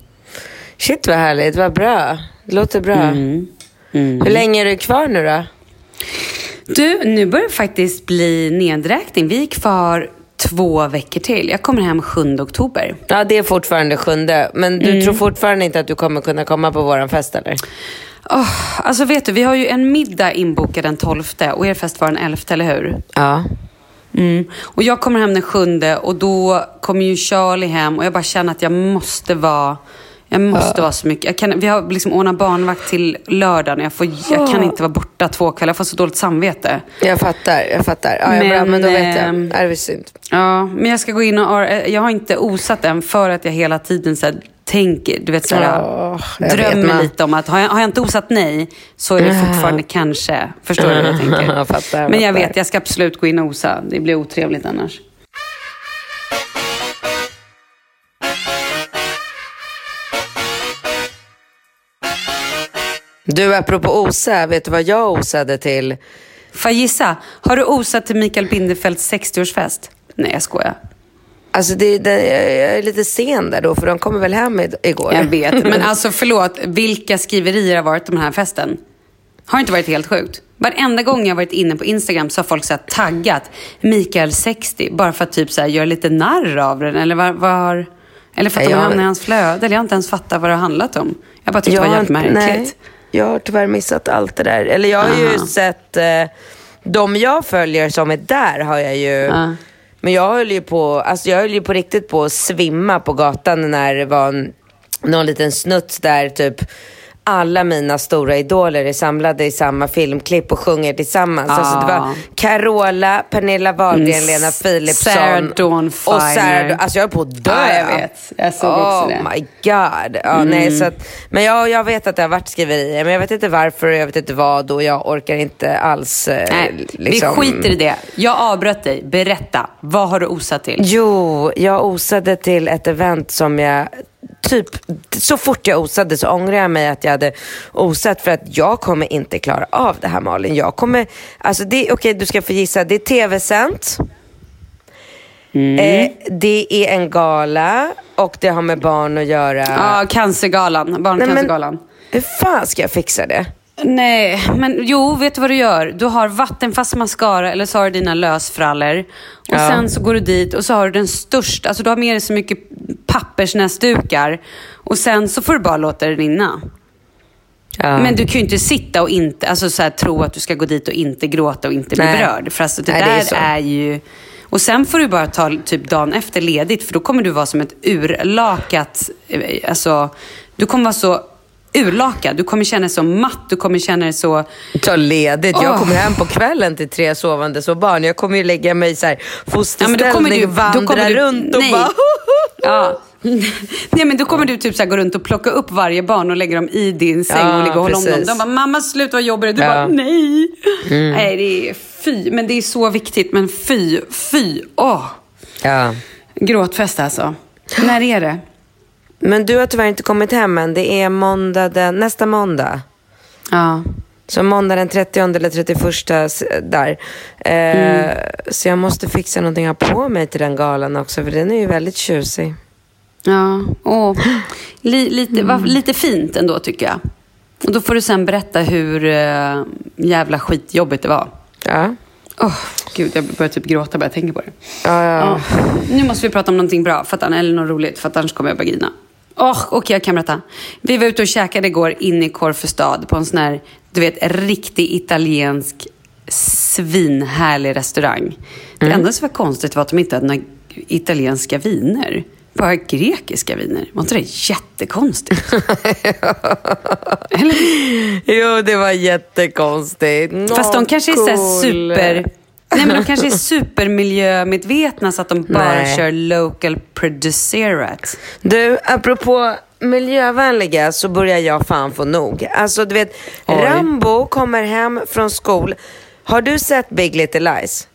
Speaker 2: Shit vad härligt, vad bra. Det låter bra.
Speaker 1: Mm.
Speaker 2: Hur länge är du kvar nu då?
Speaker 1: Du, nu börjar det faktiskt bli nedräkning. Vi är kvar två veckor till. Jag kommer hem 7 oktober.
Speaker 2: Ja, det är fortfarande sjunde. Men du
Speaker 1: Mm.
Speaker 2: tror fortfarande inte att du kommer kunna komma på våran fest eller?
Speaker 1: Oh, alltså vet du, vi har ju en middag inbokad den 12 och er fest var den 11, eller hur?
Speaker 2: Ja.
Speaker 1: Mm. Och jag kommer hem den 7 och då kommer ju Charlie hem och jag bara känner att jag måste vara Jag måste vara så mycket. Jag kan, vi har liksom ordnat barnvakt till lördagen. Jag, får, jag kan inte vara borta två kvällar. Jag får så dåligt samvete.
Speaker 2: Jag fattar, jag fattar. Ja, men, bra, men då vet jag. Är det synd?
Speaker 1: Ja, men jag ska gå in och... Jag har inte osat än för att jag hela tiden så här, tänker, du vet
Speaker 2: Ja, jag vet,
Speaker 1: drömmer lite om att har jag, har jag inte osat nej så är det fortfarande kanske. Förstår du vad jag tänker?
Speaker 2: Jag fattar, jag
Speaker 1: men jag
Speaker 2: fattar.
Speaker 1: vet, jag ska absolut gå in och osa. Det blir otrevligt annars.
Speaker 2: Du, apropå osa, vet du vad jag osade till?
Speaker 1: Får gissa? Har du osat till Mikael Bindefelds 60-årsfest? Nej, jag skojar.
Speaker 2: Alltså det, det, jag är lite sen där då, för de kommer väl hem igår.
Speaker 1: Jag vet. Men alltså förlåt, vilka skriverier har varit om den här festen? Har det inte varit helt sjukt? Varenda gång jag varit inne på Instagram så har folk så taggat Mikael 60 bara för att typ så här göra lite narr av den. Eller, vad har, eller för att de
Speaker 2: jag-
Speaker 1: hamnar i hans flöde. Eller jag har inte ens fattat vad det har handlat om. Jag bara tyckte
Speaker 2: Jag
Speaker 1: det var jävligt märkligt.
Speaker 2: Nej, jag har tyvärr missat allt det där. Eller jag har ju
Speaker 1: Aha.
Speaker 2: sett, eh, de jag följer som är där har jag ju.
Speaker 1: Ja.
Speaker 2: Men jag höll ju på, alltså jag höll ju på riktigt på att svimma på gatan när det var en, någon liten snutt där typ alla mina stora idoler är samlade i samma filmklipp och sjunger tillsammans. Alltså det var
Speaker 1: Ah.
Speaker 2: Carola, Pernilla Wahlgren,
Speaker 1: Mm,
Speaker 2: Lena Philipsson.
Speaker 1: Sarah Dawn
Speaker 2: och Sarah,
Speaker 1: Finer.
Speaker 2: Alltså jag höll på att dö.
Speaker 1: Ja, jag vet. Jag såg
Speaker 2: oh
Speaker 1: också det.
Speaker 2: my god. Ja, nej, så att, men jag, jag vet att det har varit skriverier, men jag vet inte varför och jag vet inte vad och jag orkar inte alls. Eh,
Speaker 1: Nej,
Speaker 2: liksom.
Speaker 1: Vi skiter i det. Jag avbröt dig. Berätta. Vad har du osat till?
Speaker 2: Jo, jag osade till ett event som jag Typ, så fort jag osade så ångrar jag mig att jag hade osat för att jag kommer inte klara av det här Malin. Jag kommer, alltså det, okej du ska få gissa, det är tv-sänt.
Speaker 1: Mm.
Speaker 2: Eh, det är en gala och det har med barn att göra.
Speaker 1: Ja, cancergalan. Barncancergalan.
Speaker 2: Hur fan ska jag fixa det?
Speaker 1: Nej, men jo, vet du vad du gör? Du har vattenfast mascara eller så har du dina lösfrallor. Och
Speaker 2: Ja.
Speaker 1: sen så går du dit och så har du den största, alltså du har med dig så mycket pappersnäsdukar. Och sen så får du bara låta det rinna.
Speaker 2: Ja.
Speaker 1: Men du kan ju inte sitta och inte, alltså så här, tro att du ska gå dit och inte gråta och inte bli
Speaker 2: Nej.
Speaker 1: berörd. För alltså det
Speaker 2: Nej, det är
Speaker 1: där är, ju... Och sen får du bara ta typ dagen efter ledigt för då kommer du vara som ett urlakat, eh, alltså du kommer vara så urlakad. Du kommer känna dig så matt, du kommer känna dig så...
Speaker 2: Ta ledigt. Jag
Speaker 1: Åh.
Speaker 2: kommer hem på kvällen till tre sovande så barn. Jag kommer ju lägga mig i så här
Speaker 1: Ja,
Speaker 2: fosterställning
Speaker 1: kommer du,
Speaker 2: och vandra
Speaker 1: du,
Speaker 2: runt och
Speaker 1: nej.
Speaker 2: bara...
Speaker 1: Ja. Nej men då kommer du typ så gå runt och plocka upp varje barn och lägga dem i din säng
Speaker 2: Ja,
Speaker 1: och ligga och hålla om dem.
Speaker 2: precis.
Speaker 1: De bara, mamma sluta vad jobbig du är." Du
Speaker 2: Ja.
Speaker 1: bara, nej. Nej det är fy, men det är så viktigt. Men fy, fy, åh.
Speaker 2: Ja.
Speaker 1: Gråtfest alltså. När är det?
Speaker 2: Men du har tyvärr inte kommit hem än. Det är måndag den, nästa måndag.
Speaker 1: Ja.
Speaker 2: Så måndag den 30 eller 31 s- där. Eh, Så jag måste fixa någonting att ha på mig till den galan också. För den är ju väldigt tjusig.
Speaker 1: Ja, åh. Li, lite, va, lite fint ändå tycker jag. Och då får du sen berätta hur uh, jävla skitjobbigt det var.
Speaker 2: Ja.
Speaker 1: Åh, gud, jag börjar typ gråta bara jag tänker på det.
Speaker 2: Ja, ja.
Speaker 1: Ja. Nu måste vi prata om någonting bra, för att, eller något roligt, för att annars kommer jag börja grina. Oh, Okej, jag kan berätta. Vi var ute och käkade igår inne i Korfestad på en sån här, du vet, riktig italiensk svinhärlig restaurang. Det enda som var konstigt var att de inte hade några italienska viner. Bara grekiska viner. Var inte det jättekonstigt? Eller?
Speaker 2: Jo, det var jättekonstigt.
Speaker 1: Fast de kanske är så
Speaker 2: Cool.
Speaker 1: super... Nej men de kanske är supermiljömedvetna så att de bara
Speaker 2: Nej.
Speaker 1: kör local producerat.
Speaker 2: Du, apropå miljövänliga så börjar jag fan få nog. Alltså du vet,
Speaker 1: Oj.
Speaker 2: Rambo kommer hem från skol. Har du sett Big Little Lies?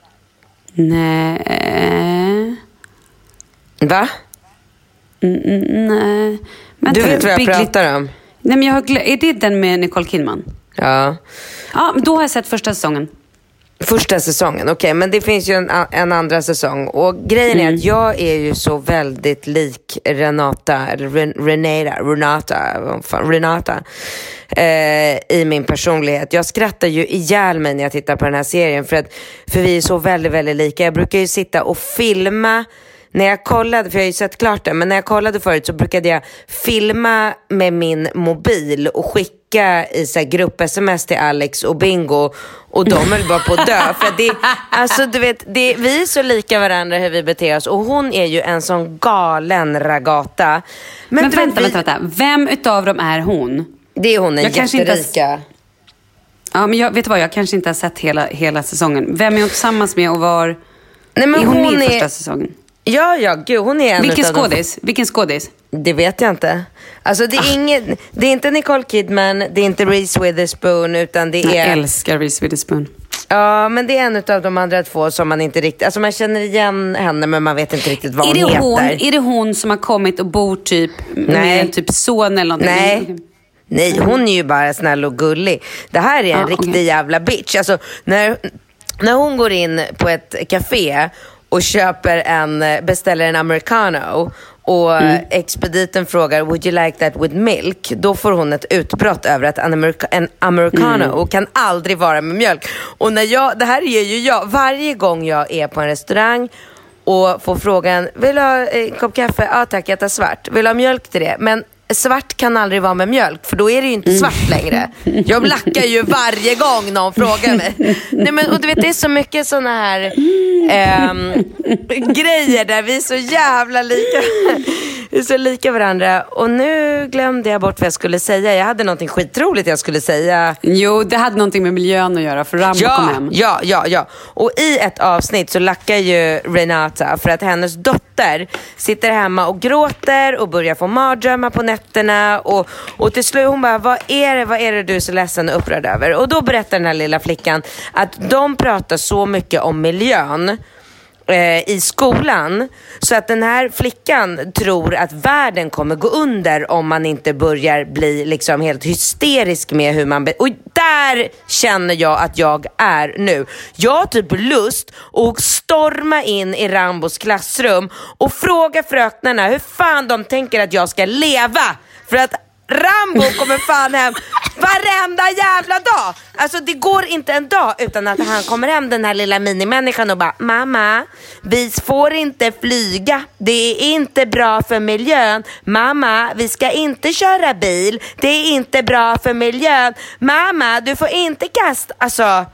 Speaker 1: Nej.
Speaker 2: Va?
Speaker 1: Nej. Vänta
Speaker 2: Du vet vad jag
Speaker 1: Big
Speaker 2: pratar om?
Speaker 1: Nej men jag har Är det den med Nicole Kidman?
Speaker 2: Ja.
Speaker 1: Ja, då har jag sett första säsongen.
Speaker 2: Första säsongen, okej. men det finns ju en, en andra säsong. Och grejen
Speaker 1: Mm.
Speaker 2: är att jag är ju så väldigt lik Renata, eller Ren, Renata, Renata, fan, Renata eh, i min personlighet. Jag skrattar ju ihjäl mig när jag tittar på den här serien för, att, för vi är så väldigt, väldigt lika. Jag brukar ju sitta och filma när jag kollade, för jag har ju sett klart det, men när jag kollade förut så brukade jag filma med min mobil och skicka skicka i så grupp-sms till Alex och Bingo och de höll bara på att dö. För det, alltså, du vet, det, vi är så lika varandra hur vi beter oss och hon är ju en sån galen ragata.
Speaker 1: Men,
Speaker 2: du vet,
Speaker 1: vänta,
Speaker 2: vi-
Speaker 1: vänta, vänta. Vem utav dem är hon?
Speaker 2: Det är hon, den
Speaker 1: Jag har-
Speaker 2: jätterika.
Speaker 1: Ja, men jag, vet du vad, jag kanske inte har sett hela, hela säsongen. Vem är hon tillsammans med och var...
Speaker 2: Nej, men
Speaker 1: är hon,
Speaker 2: hon
Speaker 1: med i
Speaker 2: är-
Speaker 1: första säsongen?
Speaker 2: Ja, ja, gud hon är en
Speaker 1: Vilken skådis? Vilken skådis?
Speaker 2: Det vet jag inte. Alltså det är, inget, det är inte Nicole Kidman, det är inte Reese Witherspoon utan det
Speaker 1: Jag
Speaker 2: är...
Speaker 1: älskar Reese Witherspoon.
Speaker 2: Ja, men det är en av de andra två som man inte riktigt... Alltså man känner igen henne men man vet inte riktigt vad
Speaker 1: Är
Speaker 2: hon
Speaker 1: det
Speaker 2: heter.
Speaker 1: hon, är det hon som har kommit och bor typ med
Speaker 2: Nej.
Speaker 1: en typ son eller någonting?
Speaker 2: Nej. Nej, hon är ju bara snäll och gullig. Det här är en
Speaker 1: Ja,
Speaker 2: riktig
Speaker 1: okej.
Speaker 2: jävla bitch. Alltså, när, när hon går in på ett café och köper en, beställer en americano och
Speaker 1: Mm.
Speaker 2: expediten frågar would you like that with milk? Då får hon ett utbrott över att en, amerika, en americano
Speaker 1: Mm.
Speaker 2: kan aldrig vara med mjölk. Och när jag, det här är ju jag, varje gång jag är på en restaurang och får frågan, vill du ha en kopp kaffe? Ja tack, jag tar svart. Vill du ha mjölk till det? Men svart kan aldrig vara med mjölk för då är det ju inte svart längre. Jag blackar ju varje gång någon frågar mig. Nej, men, och du vet, det är så mycket sådana här eh, grejer där vi är så jävla lika. Vi är så lika varandra. Och nu glömde jag bort vad jag skulle säga. Jag hade någonting skitroligt jag skulle säga.
Speaker 1: Jo, det hade någonting med miljön att göra för Rambo kom
Speaker 2: Ja,
Speaker 1: hem.
Speaker 2: ja, ja, ja. Och i ett avsnitt så lackar ju Renata för att hennes dotter sitter hemma och gråter och börjar få mardrömmar på nätterna. Och, och till slut hon bara, vad är, det, vad är det du är så ledsen och upprörd över? Och då berättar den här lilla flickan att de pratar så mycket om miljön Eh, i skolan. Så att den här flickan tror att världen kommer gå under om man inte börjar bli liksom helt hysterisk med hur man... Och där känner jag att jag är nu. Jag har typ lust att storma in i Rambos klassrum och fråga fröknarna hur fan de tänker att jag ska leva. För att Rambo kommer fan hem varenda jävla dag. Alltså det går inte en dag utan att han kommer hem den här lilla minimänniskan och bara Mamma, vi får inte flyga. Det är inte bra för miljön. Mamma, vi ska inte köra bil. Det är inte bra för miljön. Mamma, du får inte kasta... Alltså...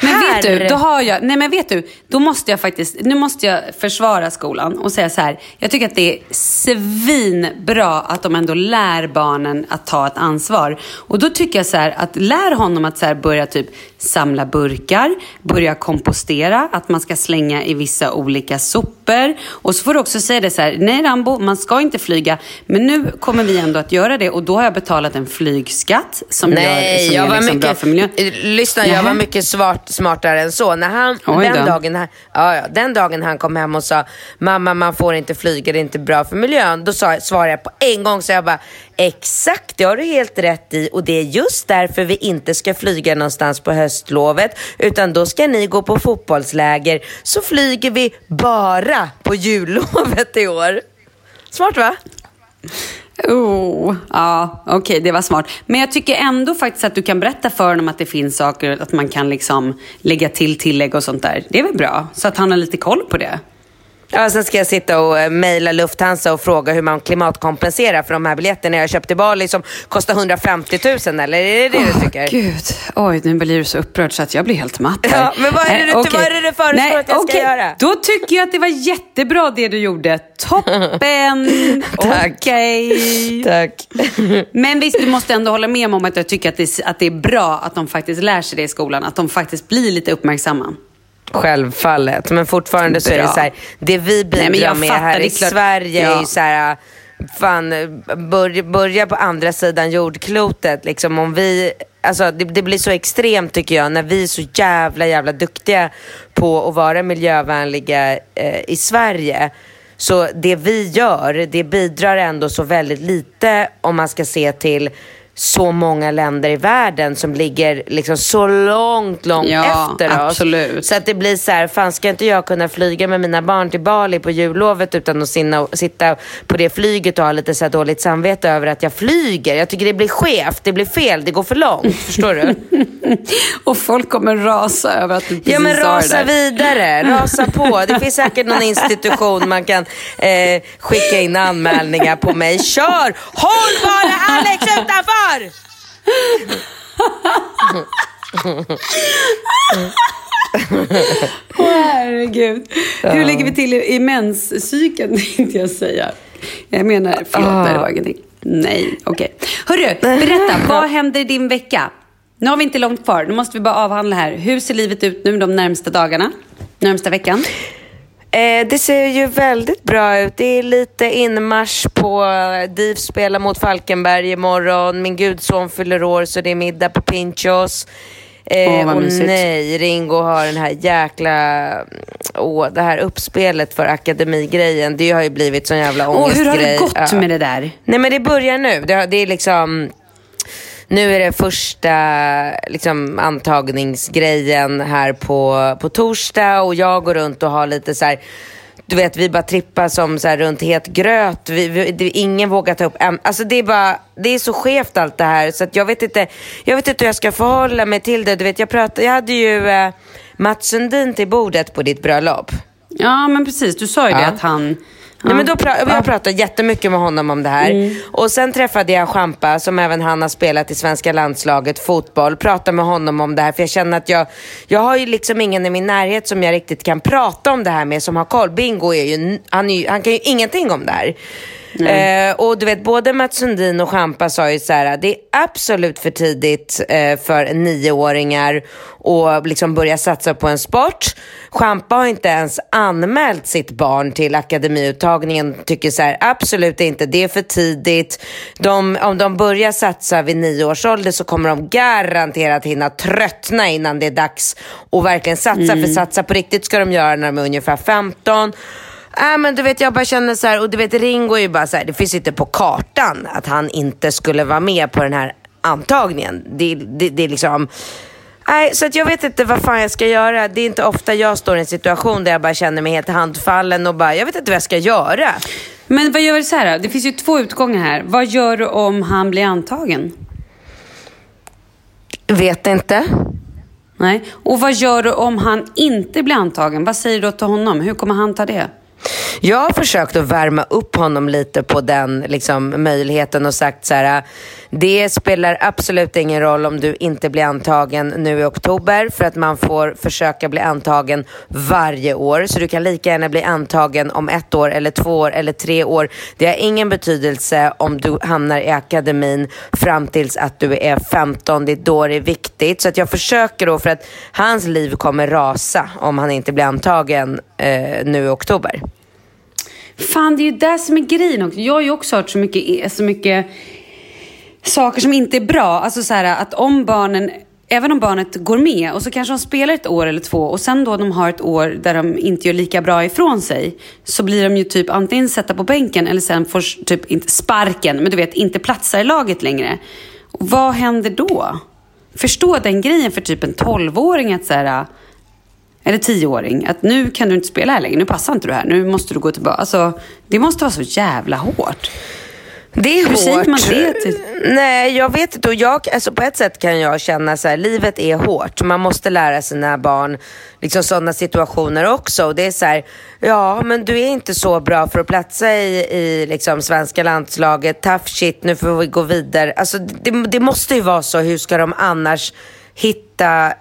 Speaker 1: Men vet du, då har jag, nej men vet du, då måste jag faktiskt, nu måste jag försvara skolan och säga så här. Jag tycker att det är svinbra att de ändå lär barnen att ta ett ansvar. Och då tycker jag så här att lär honom att så börja typ samla burkar, börja kompostera, att man ska slänga i vissa olika sopor. Och så får du också säga det så här, nej Rambo, man ska inte flyga, men nu kommer vi ändå att göra det och då har jag betalat en flygskatt som gör,
Speaker 2: Nej,
Speaker 1: som
Speaker 2: jag
Speaker 1: är
Speaker 2: var
Speaker 1: liksom bra
Speaker 2: mycket,
Speaker 1: för miljön.
Speaker 2: Eh, lyssna, jag
Speaker 1: Nähä.
Speaker 2: var mycket smart, smartare än så. När han,
Speaker 1: Oj
Speaker 2: den,
Speaker 1: då.
Speaker 2: dagen, han- ja, ja, den dagen han kom hem och sa mamma man får inte flyga, det är inte bra för miljön. Då sa, svarade jag på en gång så jag bara exakt det har du helt rätt i och det är just därför vi inte ska flyga någonstans på höstlovet utan då ska ni gå på fotbollsläger så flyger vi bara på jullovet i år. Smart va?
Speaker 1: Oh, ja, okej, det var smart. Men jag tycker ändå faktiskt att du kan berätta för honom att det finns saker, att man kan liksom lägga till tillägg och sånt där. Det är väl bra? Så att han har lite koll på det.
Speaker 2: Ja, sen ska jag sitta och eh, mejla Lufthansa och fråga hur man klimatkompenserar för de här biljetterna jag köpte i Bali som kostar 150 000 eller är det det du tycker?
Speaker 1: Gud, oj, nu blir du så upprörd så att jag blir helt matt här.
Speaker 2: Ja, men vad är det du-
Speaker 1: Eh, okej.
Speaker 2: vad är det du föreslår
Speaker 1: Nej,
Speaker 2: att jag ska
Speaker 1: okej.
Speaker 2: göra?
Speaker 1: Då tycker jag att det var jättebra det du gjorde. Toppen!
Speaker 2: Tack.
Speaker 1: Okej.
Speaker 2: Tack.
Speaker 1: Men visst, du måste ändå hålla med mig om att jag tycker att det, att det är bra att de faktiskt lär sig det i skolan. Att de faktiskt blir lite uppmärksamma.
Speaker 2: Självfallet, men fortfarande så är det så här, det vi bidrar med här i
Speaker 1: är klart.
Speaker 2: Sverige är
Speaker 1: Ja.
Speaker 2: ju så här, fan, börja, börja på andra sidan jordklotet. Liksom, om vi, alltså, det, det blir så extremt tycker jag när vi är så jävla, jävla duktiga på att vara miljövänliga eh, i Sverige. Så det vi gör, det bidrar ändå så väldigt lite om man ska se till så många länder i världen som ligger liksom så långt, långt
Speaker 1: Ja,
Speaker 2: efter oss.
Speaker 1: absolut.
Speaker 2: Så att det blir så här, fan ska inte jag kunna flyga med mina barn till Bali på jullovet utan att sinna, sitta på det flyget och ha lite så här dåligt samvete över att jag flyger. Jag tycker det blir skevt, det blir fel, det går för långt. Förstår du?
Speaker 1: Och folk kommer rasa över att du precis
Speaker 2: Ja men rasa vidare, rasa på. Det finns säkert någon institution man kan eh, skicka in anmälningar på mig. Kör! Håll bara Alex utanför!
Speaker 1: Åh herregud. Hur lägger vi till i menscykeln tänkte jag säga. Jag menar, förlåt,
Speaker 2: Ah.
Speaker 1: det var ingenting. Nej, okej. Hörru, berätta, vad händer i din vecka? Nu har vi inte långt kvar, nu måste vi bara avhandla här. Hur ser livet ut nu de närmsta dagarna? Närmsta veckan?
Speaker 2: Eh, det ser ju väldigt bra ut. Det är lite inmarsch på eh, DIF spelar mot Falkenberg imorgon. Min gudson fyller år så det är middag på Pinchos. Eh,
Speaker 1: vad
Speaker 2: och
Speaker 1: mysigt.
Speaker 2: nej, Ringo har den här jäkla... Åh, det här uppspelet för akademigrejen. Det har ju blivit sån jävla
Speaker 1: Och hur har det
Speaker 2: ångestgrej.
Speaker 1: gått
Speaker 2: Ja.
Speaker 1: med det där?
Speaker 2: Nej men det börjar nu. Det, det är liksom... Nu är det första liksom, antagningsgrejen här på, på torsdag och jag går runt och har lite så här... Du vet, vi bara trippar som så här runt het gröt. Vi, vi, det, ingen vågar ta upp Alltså det är bara, det är så skevt allt det här. Så jag vet inte, jag vet inte hur jag ska förhålla mig till det. Du vet, jag, pratade, jag hade ju eh, Mats Sundin till bordet på ditt bröllop.
Speaker 1: Ja, men precis. Du sa ju det
Speaker 2: Ja.
Speaker 1: att han...
Speaker 2: Nej, men då pra-
Speaker 1: Ja.
Speaker 2: jag pratade jättemycket med honom om det här.
Speaker 1: Mm.
Speaker 2: Och sen träffade jag Champa, som även han har spelat i svenska landslaget fotboll. Pratade med honom om det här, för jag känner att jag, jag har ju liksom ingen i min närhet som jag riktigt kan prata om det här med, som har koll. Bingo är ju, han, är han kan ju ingenting om det här. Eh, och du vet, både Mats Sundin och Champa sa ju så här, det är absolut för tidigt eh, för nioåringar att liksom börja satsa på en sport. Champa har inte ens anmält sitt barn till akademiuttagningen. Tycker så här, absolut inte, det är för tidigt. De, om de börjar satsa vid nio års ålder så kommer de garanterat hinna tröttna innan det är dags att verkligen satsa. För satsa på riktigt ska de göra när de är ungefär 15. Äh, men du vet, jag bara känner så här, och du vet Ringo är ju bara så här, det finns inte på kartan att han inte skulle vara med på den här antagningen. Det, det, det är liksom... Nej, så att jag vet inte vad fan jag ska göra. Det är inte ofta jag står i en situation där jag bara känner mig helt handfallen och bara, jag vet inte vad jag ska göra.
Speaker 1: Men vad gör vi så här då? Det finns ju två utgångar här. Vad gör du om han blir antagen?
Speaker 2: Vet inte.
Speaker 1: Nej. Och vad gör du om han inte blir antagen? Vad säger du till honom? Hur kommer han ta det?
Speaker 2: Jag har försökt att värma upp honom lite på den liksom, möjligheten och sagt så här. Det spelar absolut ingen roll om du inte blir antagen nu i oktober för att man får försöka bli antagen varje år. Så du kan lika gärna bli antagen om ett år eller två år eller tre år. Det har ingen betydelse om du hamnar i akademin fram tills att du är 15. Det är då det är viktigt. Så att jag försöker då för att hans liv kommer rasa om han inte blir antagen eh, nu i oktober.
Speaker 1: Fan, det är ju det som är grejen också. Jag har ju också hört så mycket, e- så mycket saker som inte är bra. Alltså så här, att om barnen, även om barnet går med och så kanske de spelar ett år eller två och sen då de har ett år där de inte gör lika bra ifrån sig så blir de ju typ antingen sätta på bänken eller sen får typ inte sparken, men du vet inte platsar i laget längre. Och vad händer då? Förstå den grejen för typ en 12-åring att så här, eller tioåring, att nu kan du inte spela här längre, nu passar inte du här, nu måste du gå tillbaka. Alltså, det måste vara så jävla hårt.
Speaker 2: Det är
Speaker 1: Hur
Speaker 2: hårt.
Speaker 1: säger man det till-
Speaker 2: Nej, jag vet inte. Och jag, alltså på ett sätt kan jag känna så här, livet är hårt. Man måste lära sina barn liksom sådana situationer också. Och det är så här, ja men du är inte så bra för att platsa i, i liksom svenska landslaget. Tough shit, nu får vi gå vidare. Alltså det, det måste ju vara så. Hur ska de annars hitta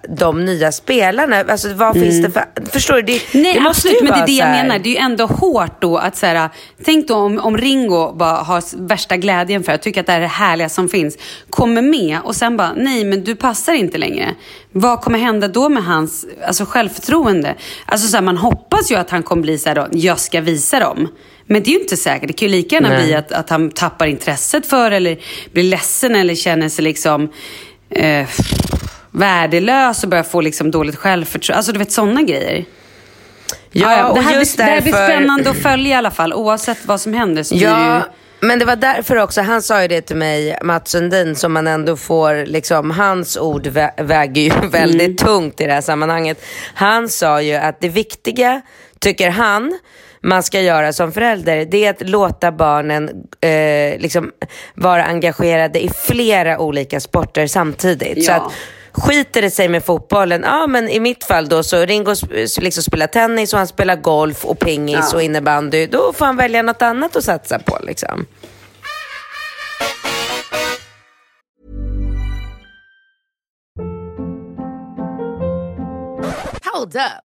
Speaker 2: de nya spelarna? Alltså vad finns det för... Förstår du? Det,
Speaker 1: Nej,
Speaker 2: det måste
Speaker 1: absolut,
Speaker 2: ju
Speaker 1: men det är det jag menar. Det är ju ändå hårt då att så här, tänk då om, om Ringo bara har värsta glädjen för att tycka att det här är det härliga som finns, kommer med och sen bara, nej men du passar inte längre. Vad kommer hända då med hans alltså, självförtroende? Alltså så här, man hoppas ju att han kommer bli så här då, jag ska visa dem. Men det är ju inte säkert. Det kan ju lika gärna
Speaker 2: Nej.
Speaker 1: bli att, att han tappar intresset för eller blir ledsen eller känner sig liksom eh, värdelös och börjar få liksom dåligt självförtroende. Alltså du vet sådana grejer.
Speaker 2: Ja,
Speaker 1: det,
Speaker 2: och
Speaker 1: här blir, det här blir
Speaker 2: därför-
Speaker 1: spännande att följa i alla fall. Oavsett vad som händer så blir det
Speaker 2: Ja,
Speaker 1: ju...
Speaker 2: men det var därför också, han sa ju det till mig, Mats Sundin, som man ändå får, liksom, hans ord vä- väger ju väldigt tungt i det här sammanhanget. Han sa ju att det viktiga, tycker han, man ska göra som förälder, det är att låta barnen eh, liksom vara engagerade i flera olika sporter samtidigt. Så
Speaker 1: Ja.
Speaker 2: att skiter det sig med fotbollen, ja men i mitt fall då så Ringo liksom spelar tennis och han spelar golf och pingis
Speaker 1: ja.
Speaker 2: och innebandy. Då får han välja något annat att satsa på liksom.
Speaker 6: Hold up.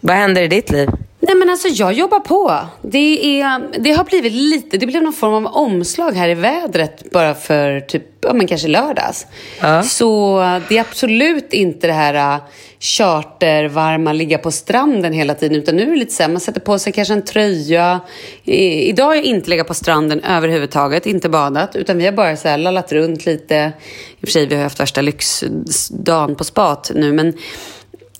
Speaker 2: Vad händer i ditt liv?
Speaker 1: Nej men alltså jag jobbar på. Det, är, det har blivit lite, det blev någon form av omslag här i vädret bara för typ, ja men kanske lördags.
Speaker 2: Ja.
Speaker 1: Så det är absolut inte det här uh, chartervarma, ligga på stranden hela tiden. Utan nu är det lite så här, man sätter på sig kanske en tröja. I, idag har jag inte legat på stranden överhuvudtaget, inte badat. Utan vi har bara så här lallat runt lite. I och för sig, vi har haft värsta lyxdagen på spat nu. Men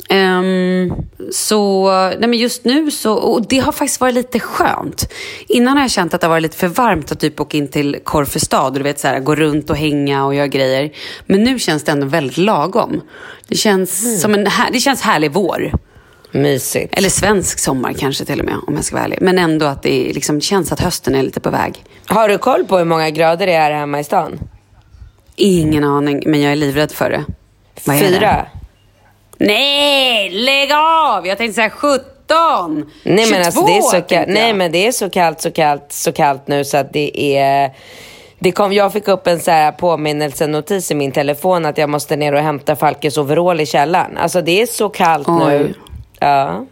Speaker 1: Ehm, så nej men just nu så, och det har faktiskt varit lite skönt. Innan har jag känt att det har varit lite för varmt att typ åka in till Korfestad och du vet så här, gå runt och hänga och göra grejer. Men nu känns det ändå väldigt lagom. Det känns som en här, det känns härlig vår.
Speaker 2: Mysigt.
Speaker 1: Eller svensk sommar kanske till och med om jag ska vara ärlig. Men ändå att det liksom känns att hösten är lite på väg.
Speaker 2: Har du koll på hur många grader det är hemma i stan?
Speaker 1: Ingen aning, men jag är livrädd för det. Vad?
Speaker 2: Fyra?
Speaker 1: Nej, lägg av! Jag tänkte säga 17!
Speaker 2: Nej
Speaker 1: 22,
Speaker 2: men alltså det är så kallt, nej men det är så kallt, så kallt, så kallt nu så att det är det kom, jag fick upp en så här påminnelsenotis i min telefon att jag måste ner och hämta Falkes overall i källaren. Alltså det är så kallt nu.
Speaker 1: Oj.
Speaker 2: Ja.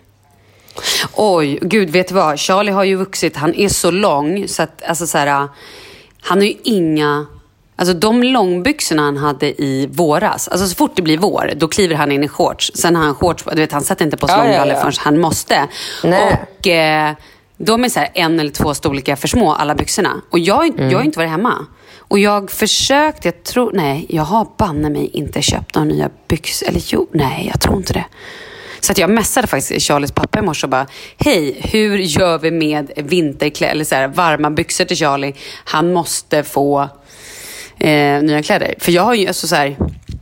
Speaker 1: Oj, gud vet du vad? Charlie har ju vuxit. Han är så lång så att, alltså så här, han har ju inga... Alltså de långbyxorna han hade i våras, alltså så fort det blir vår, då kliver han in i shorts. Sen har han shorts, du vet han sätter inte på sig
Speaker 2: Ja, ja,
Speaker 1: långbrallor
Speaker 2: ja.
Speaker 1: förrän han måste.
Speaker 2: Nej.
Speaker 1: Och eh, de är så här en eller två storlekar för små, alla byxorna. Och jag, inte- jag har inte varit hemma. Och jag försökte, jag tror, nej, jag har banne mig inte köpt några nya byxor. Eller jo, nej, jag tror inte det. Så att jag messade faktiskt Charlies pappa i morse och bara, hej, hur gör vi med vinterkläder, eller så här, varma byxor till Charlie? Han måste få eh, nya kläder. För jag har ju, alltså så här,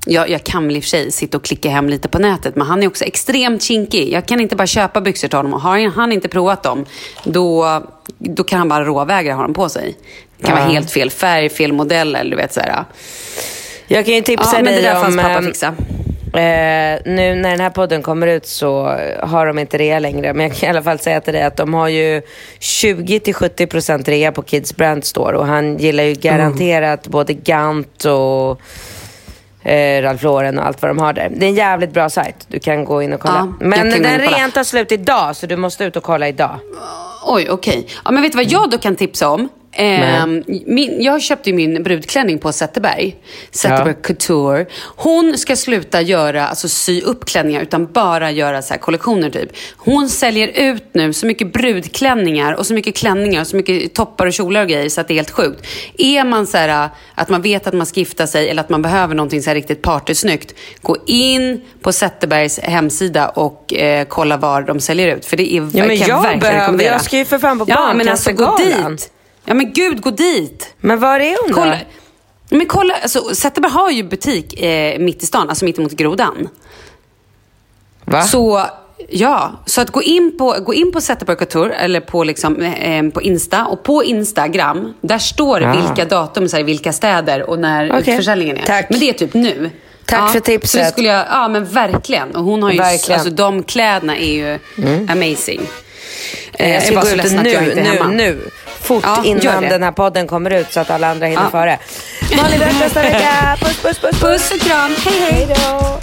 Speaker 1: jag, jag kan väl i och för sig sitta och klicka hem lite på nätet, men han är också extremt kinkig. Jag kan inte bara köpa byxor till honom har han inte provat dem, då, då kan han bara råvägra ha dem på sig. Det kan vara helt fel färg, fel modell eller du vet så här.
Speaker 2: Jag kan ju tipsa
Speaker 1: Ja,
Speaker 2: dig om... Eh, nu när den här podden kommer ut så har de inte rea längre. Men jag kan i alla fall säga till dig att de har ju 20-70% rea på Kids Brand Store. Och han gillar ju garanterat både Gant och eh, Ralph Lauren och allt vad de har där. Det är en jävligt bra sajt. Du kan gå in och kolla.
Speaker 1: Ja,
Speaker 2: men den rean tar slut idag så du måste ut och kolla idag.
Speaker 1: Oj, okej. Ja, men vet du vad jag då kan tipsa om? Ehm, min, jag köpte min brudklänning på Zetterberg. Zetterberg Couture. Hon ska sluta göra, alltså sy upp klänningar utan bara göra så kollektioner typ. Hon säljer ut nu så mycket brudklänningar och så mycket klänningar och så mycket toppar och kjolar och grejer så att det är helt sjukt. Är man så här att man vet att man ska gifta sig eller att man behöver någonting så här riktigt partysnyggt. Gå in på Zetterbergs hemsida och eh, kolla var de säljer ut. För det är
Speaker 2: Ja, men
Speaker 1: kan jag
Speaker 2: jag
Speaker 1: verkligen
Speaker 2: behöver-
Speaker 1: rekommendera.
Speaker 2: jag ska ju för fan på
Speaker 1: Ja, men alltså gå dit. Ja, men gud, gå dit.
Speaker 2: Men var är hon
Speaker 1: Kolla.
Speaker 2: då?
Speaker 1: Men kolla, alltså, Zetterberg har ju butik eh, mitt i stan, alltså mitt emot Grodan.
Speaker 2: Va?
Speaker 1: Så, Ja, så att gå in på, gå in på Zetterberg Couture eller på, liksom, eh, på Insta. Och på Instagram, där står det vilka datum, så här, vilka städer och när
Speaker 2: Okej.
Speaker 1: utförsäljningen är.
Speaker 2: Tack.
Speaker 1: Men det är typ nu.
Speaker 2: Tack för tipset.
Speaker 1: Så det skulle jag, ja men verkligen. Och hon har ju,
Speaker 2: Verkligen.
Speaker 1: alltså de kläderna är ju amazing. Eh,
Speaker 2: Jag
Speaker 1: är
Speaker 2: ska
Speaker 1: bara så ledsen att jag
Speaker 2: nu,
Speaker 1: inte är
Speaker 2: nu, nu. Fort
Speaker 1: Ja,
Speaker 2: innan den här podden kommer ut så att alla andra hinner
Speaker 1: Ja.
Speaker 2: före. Malin, vi hörs nästa vecka. Puss, puss, puss.
Speaker 1: Puss och kram, hej hej!
Speaker 2: Hej då.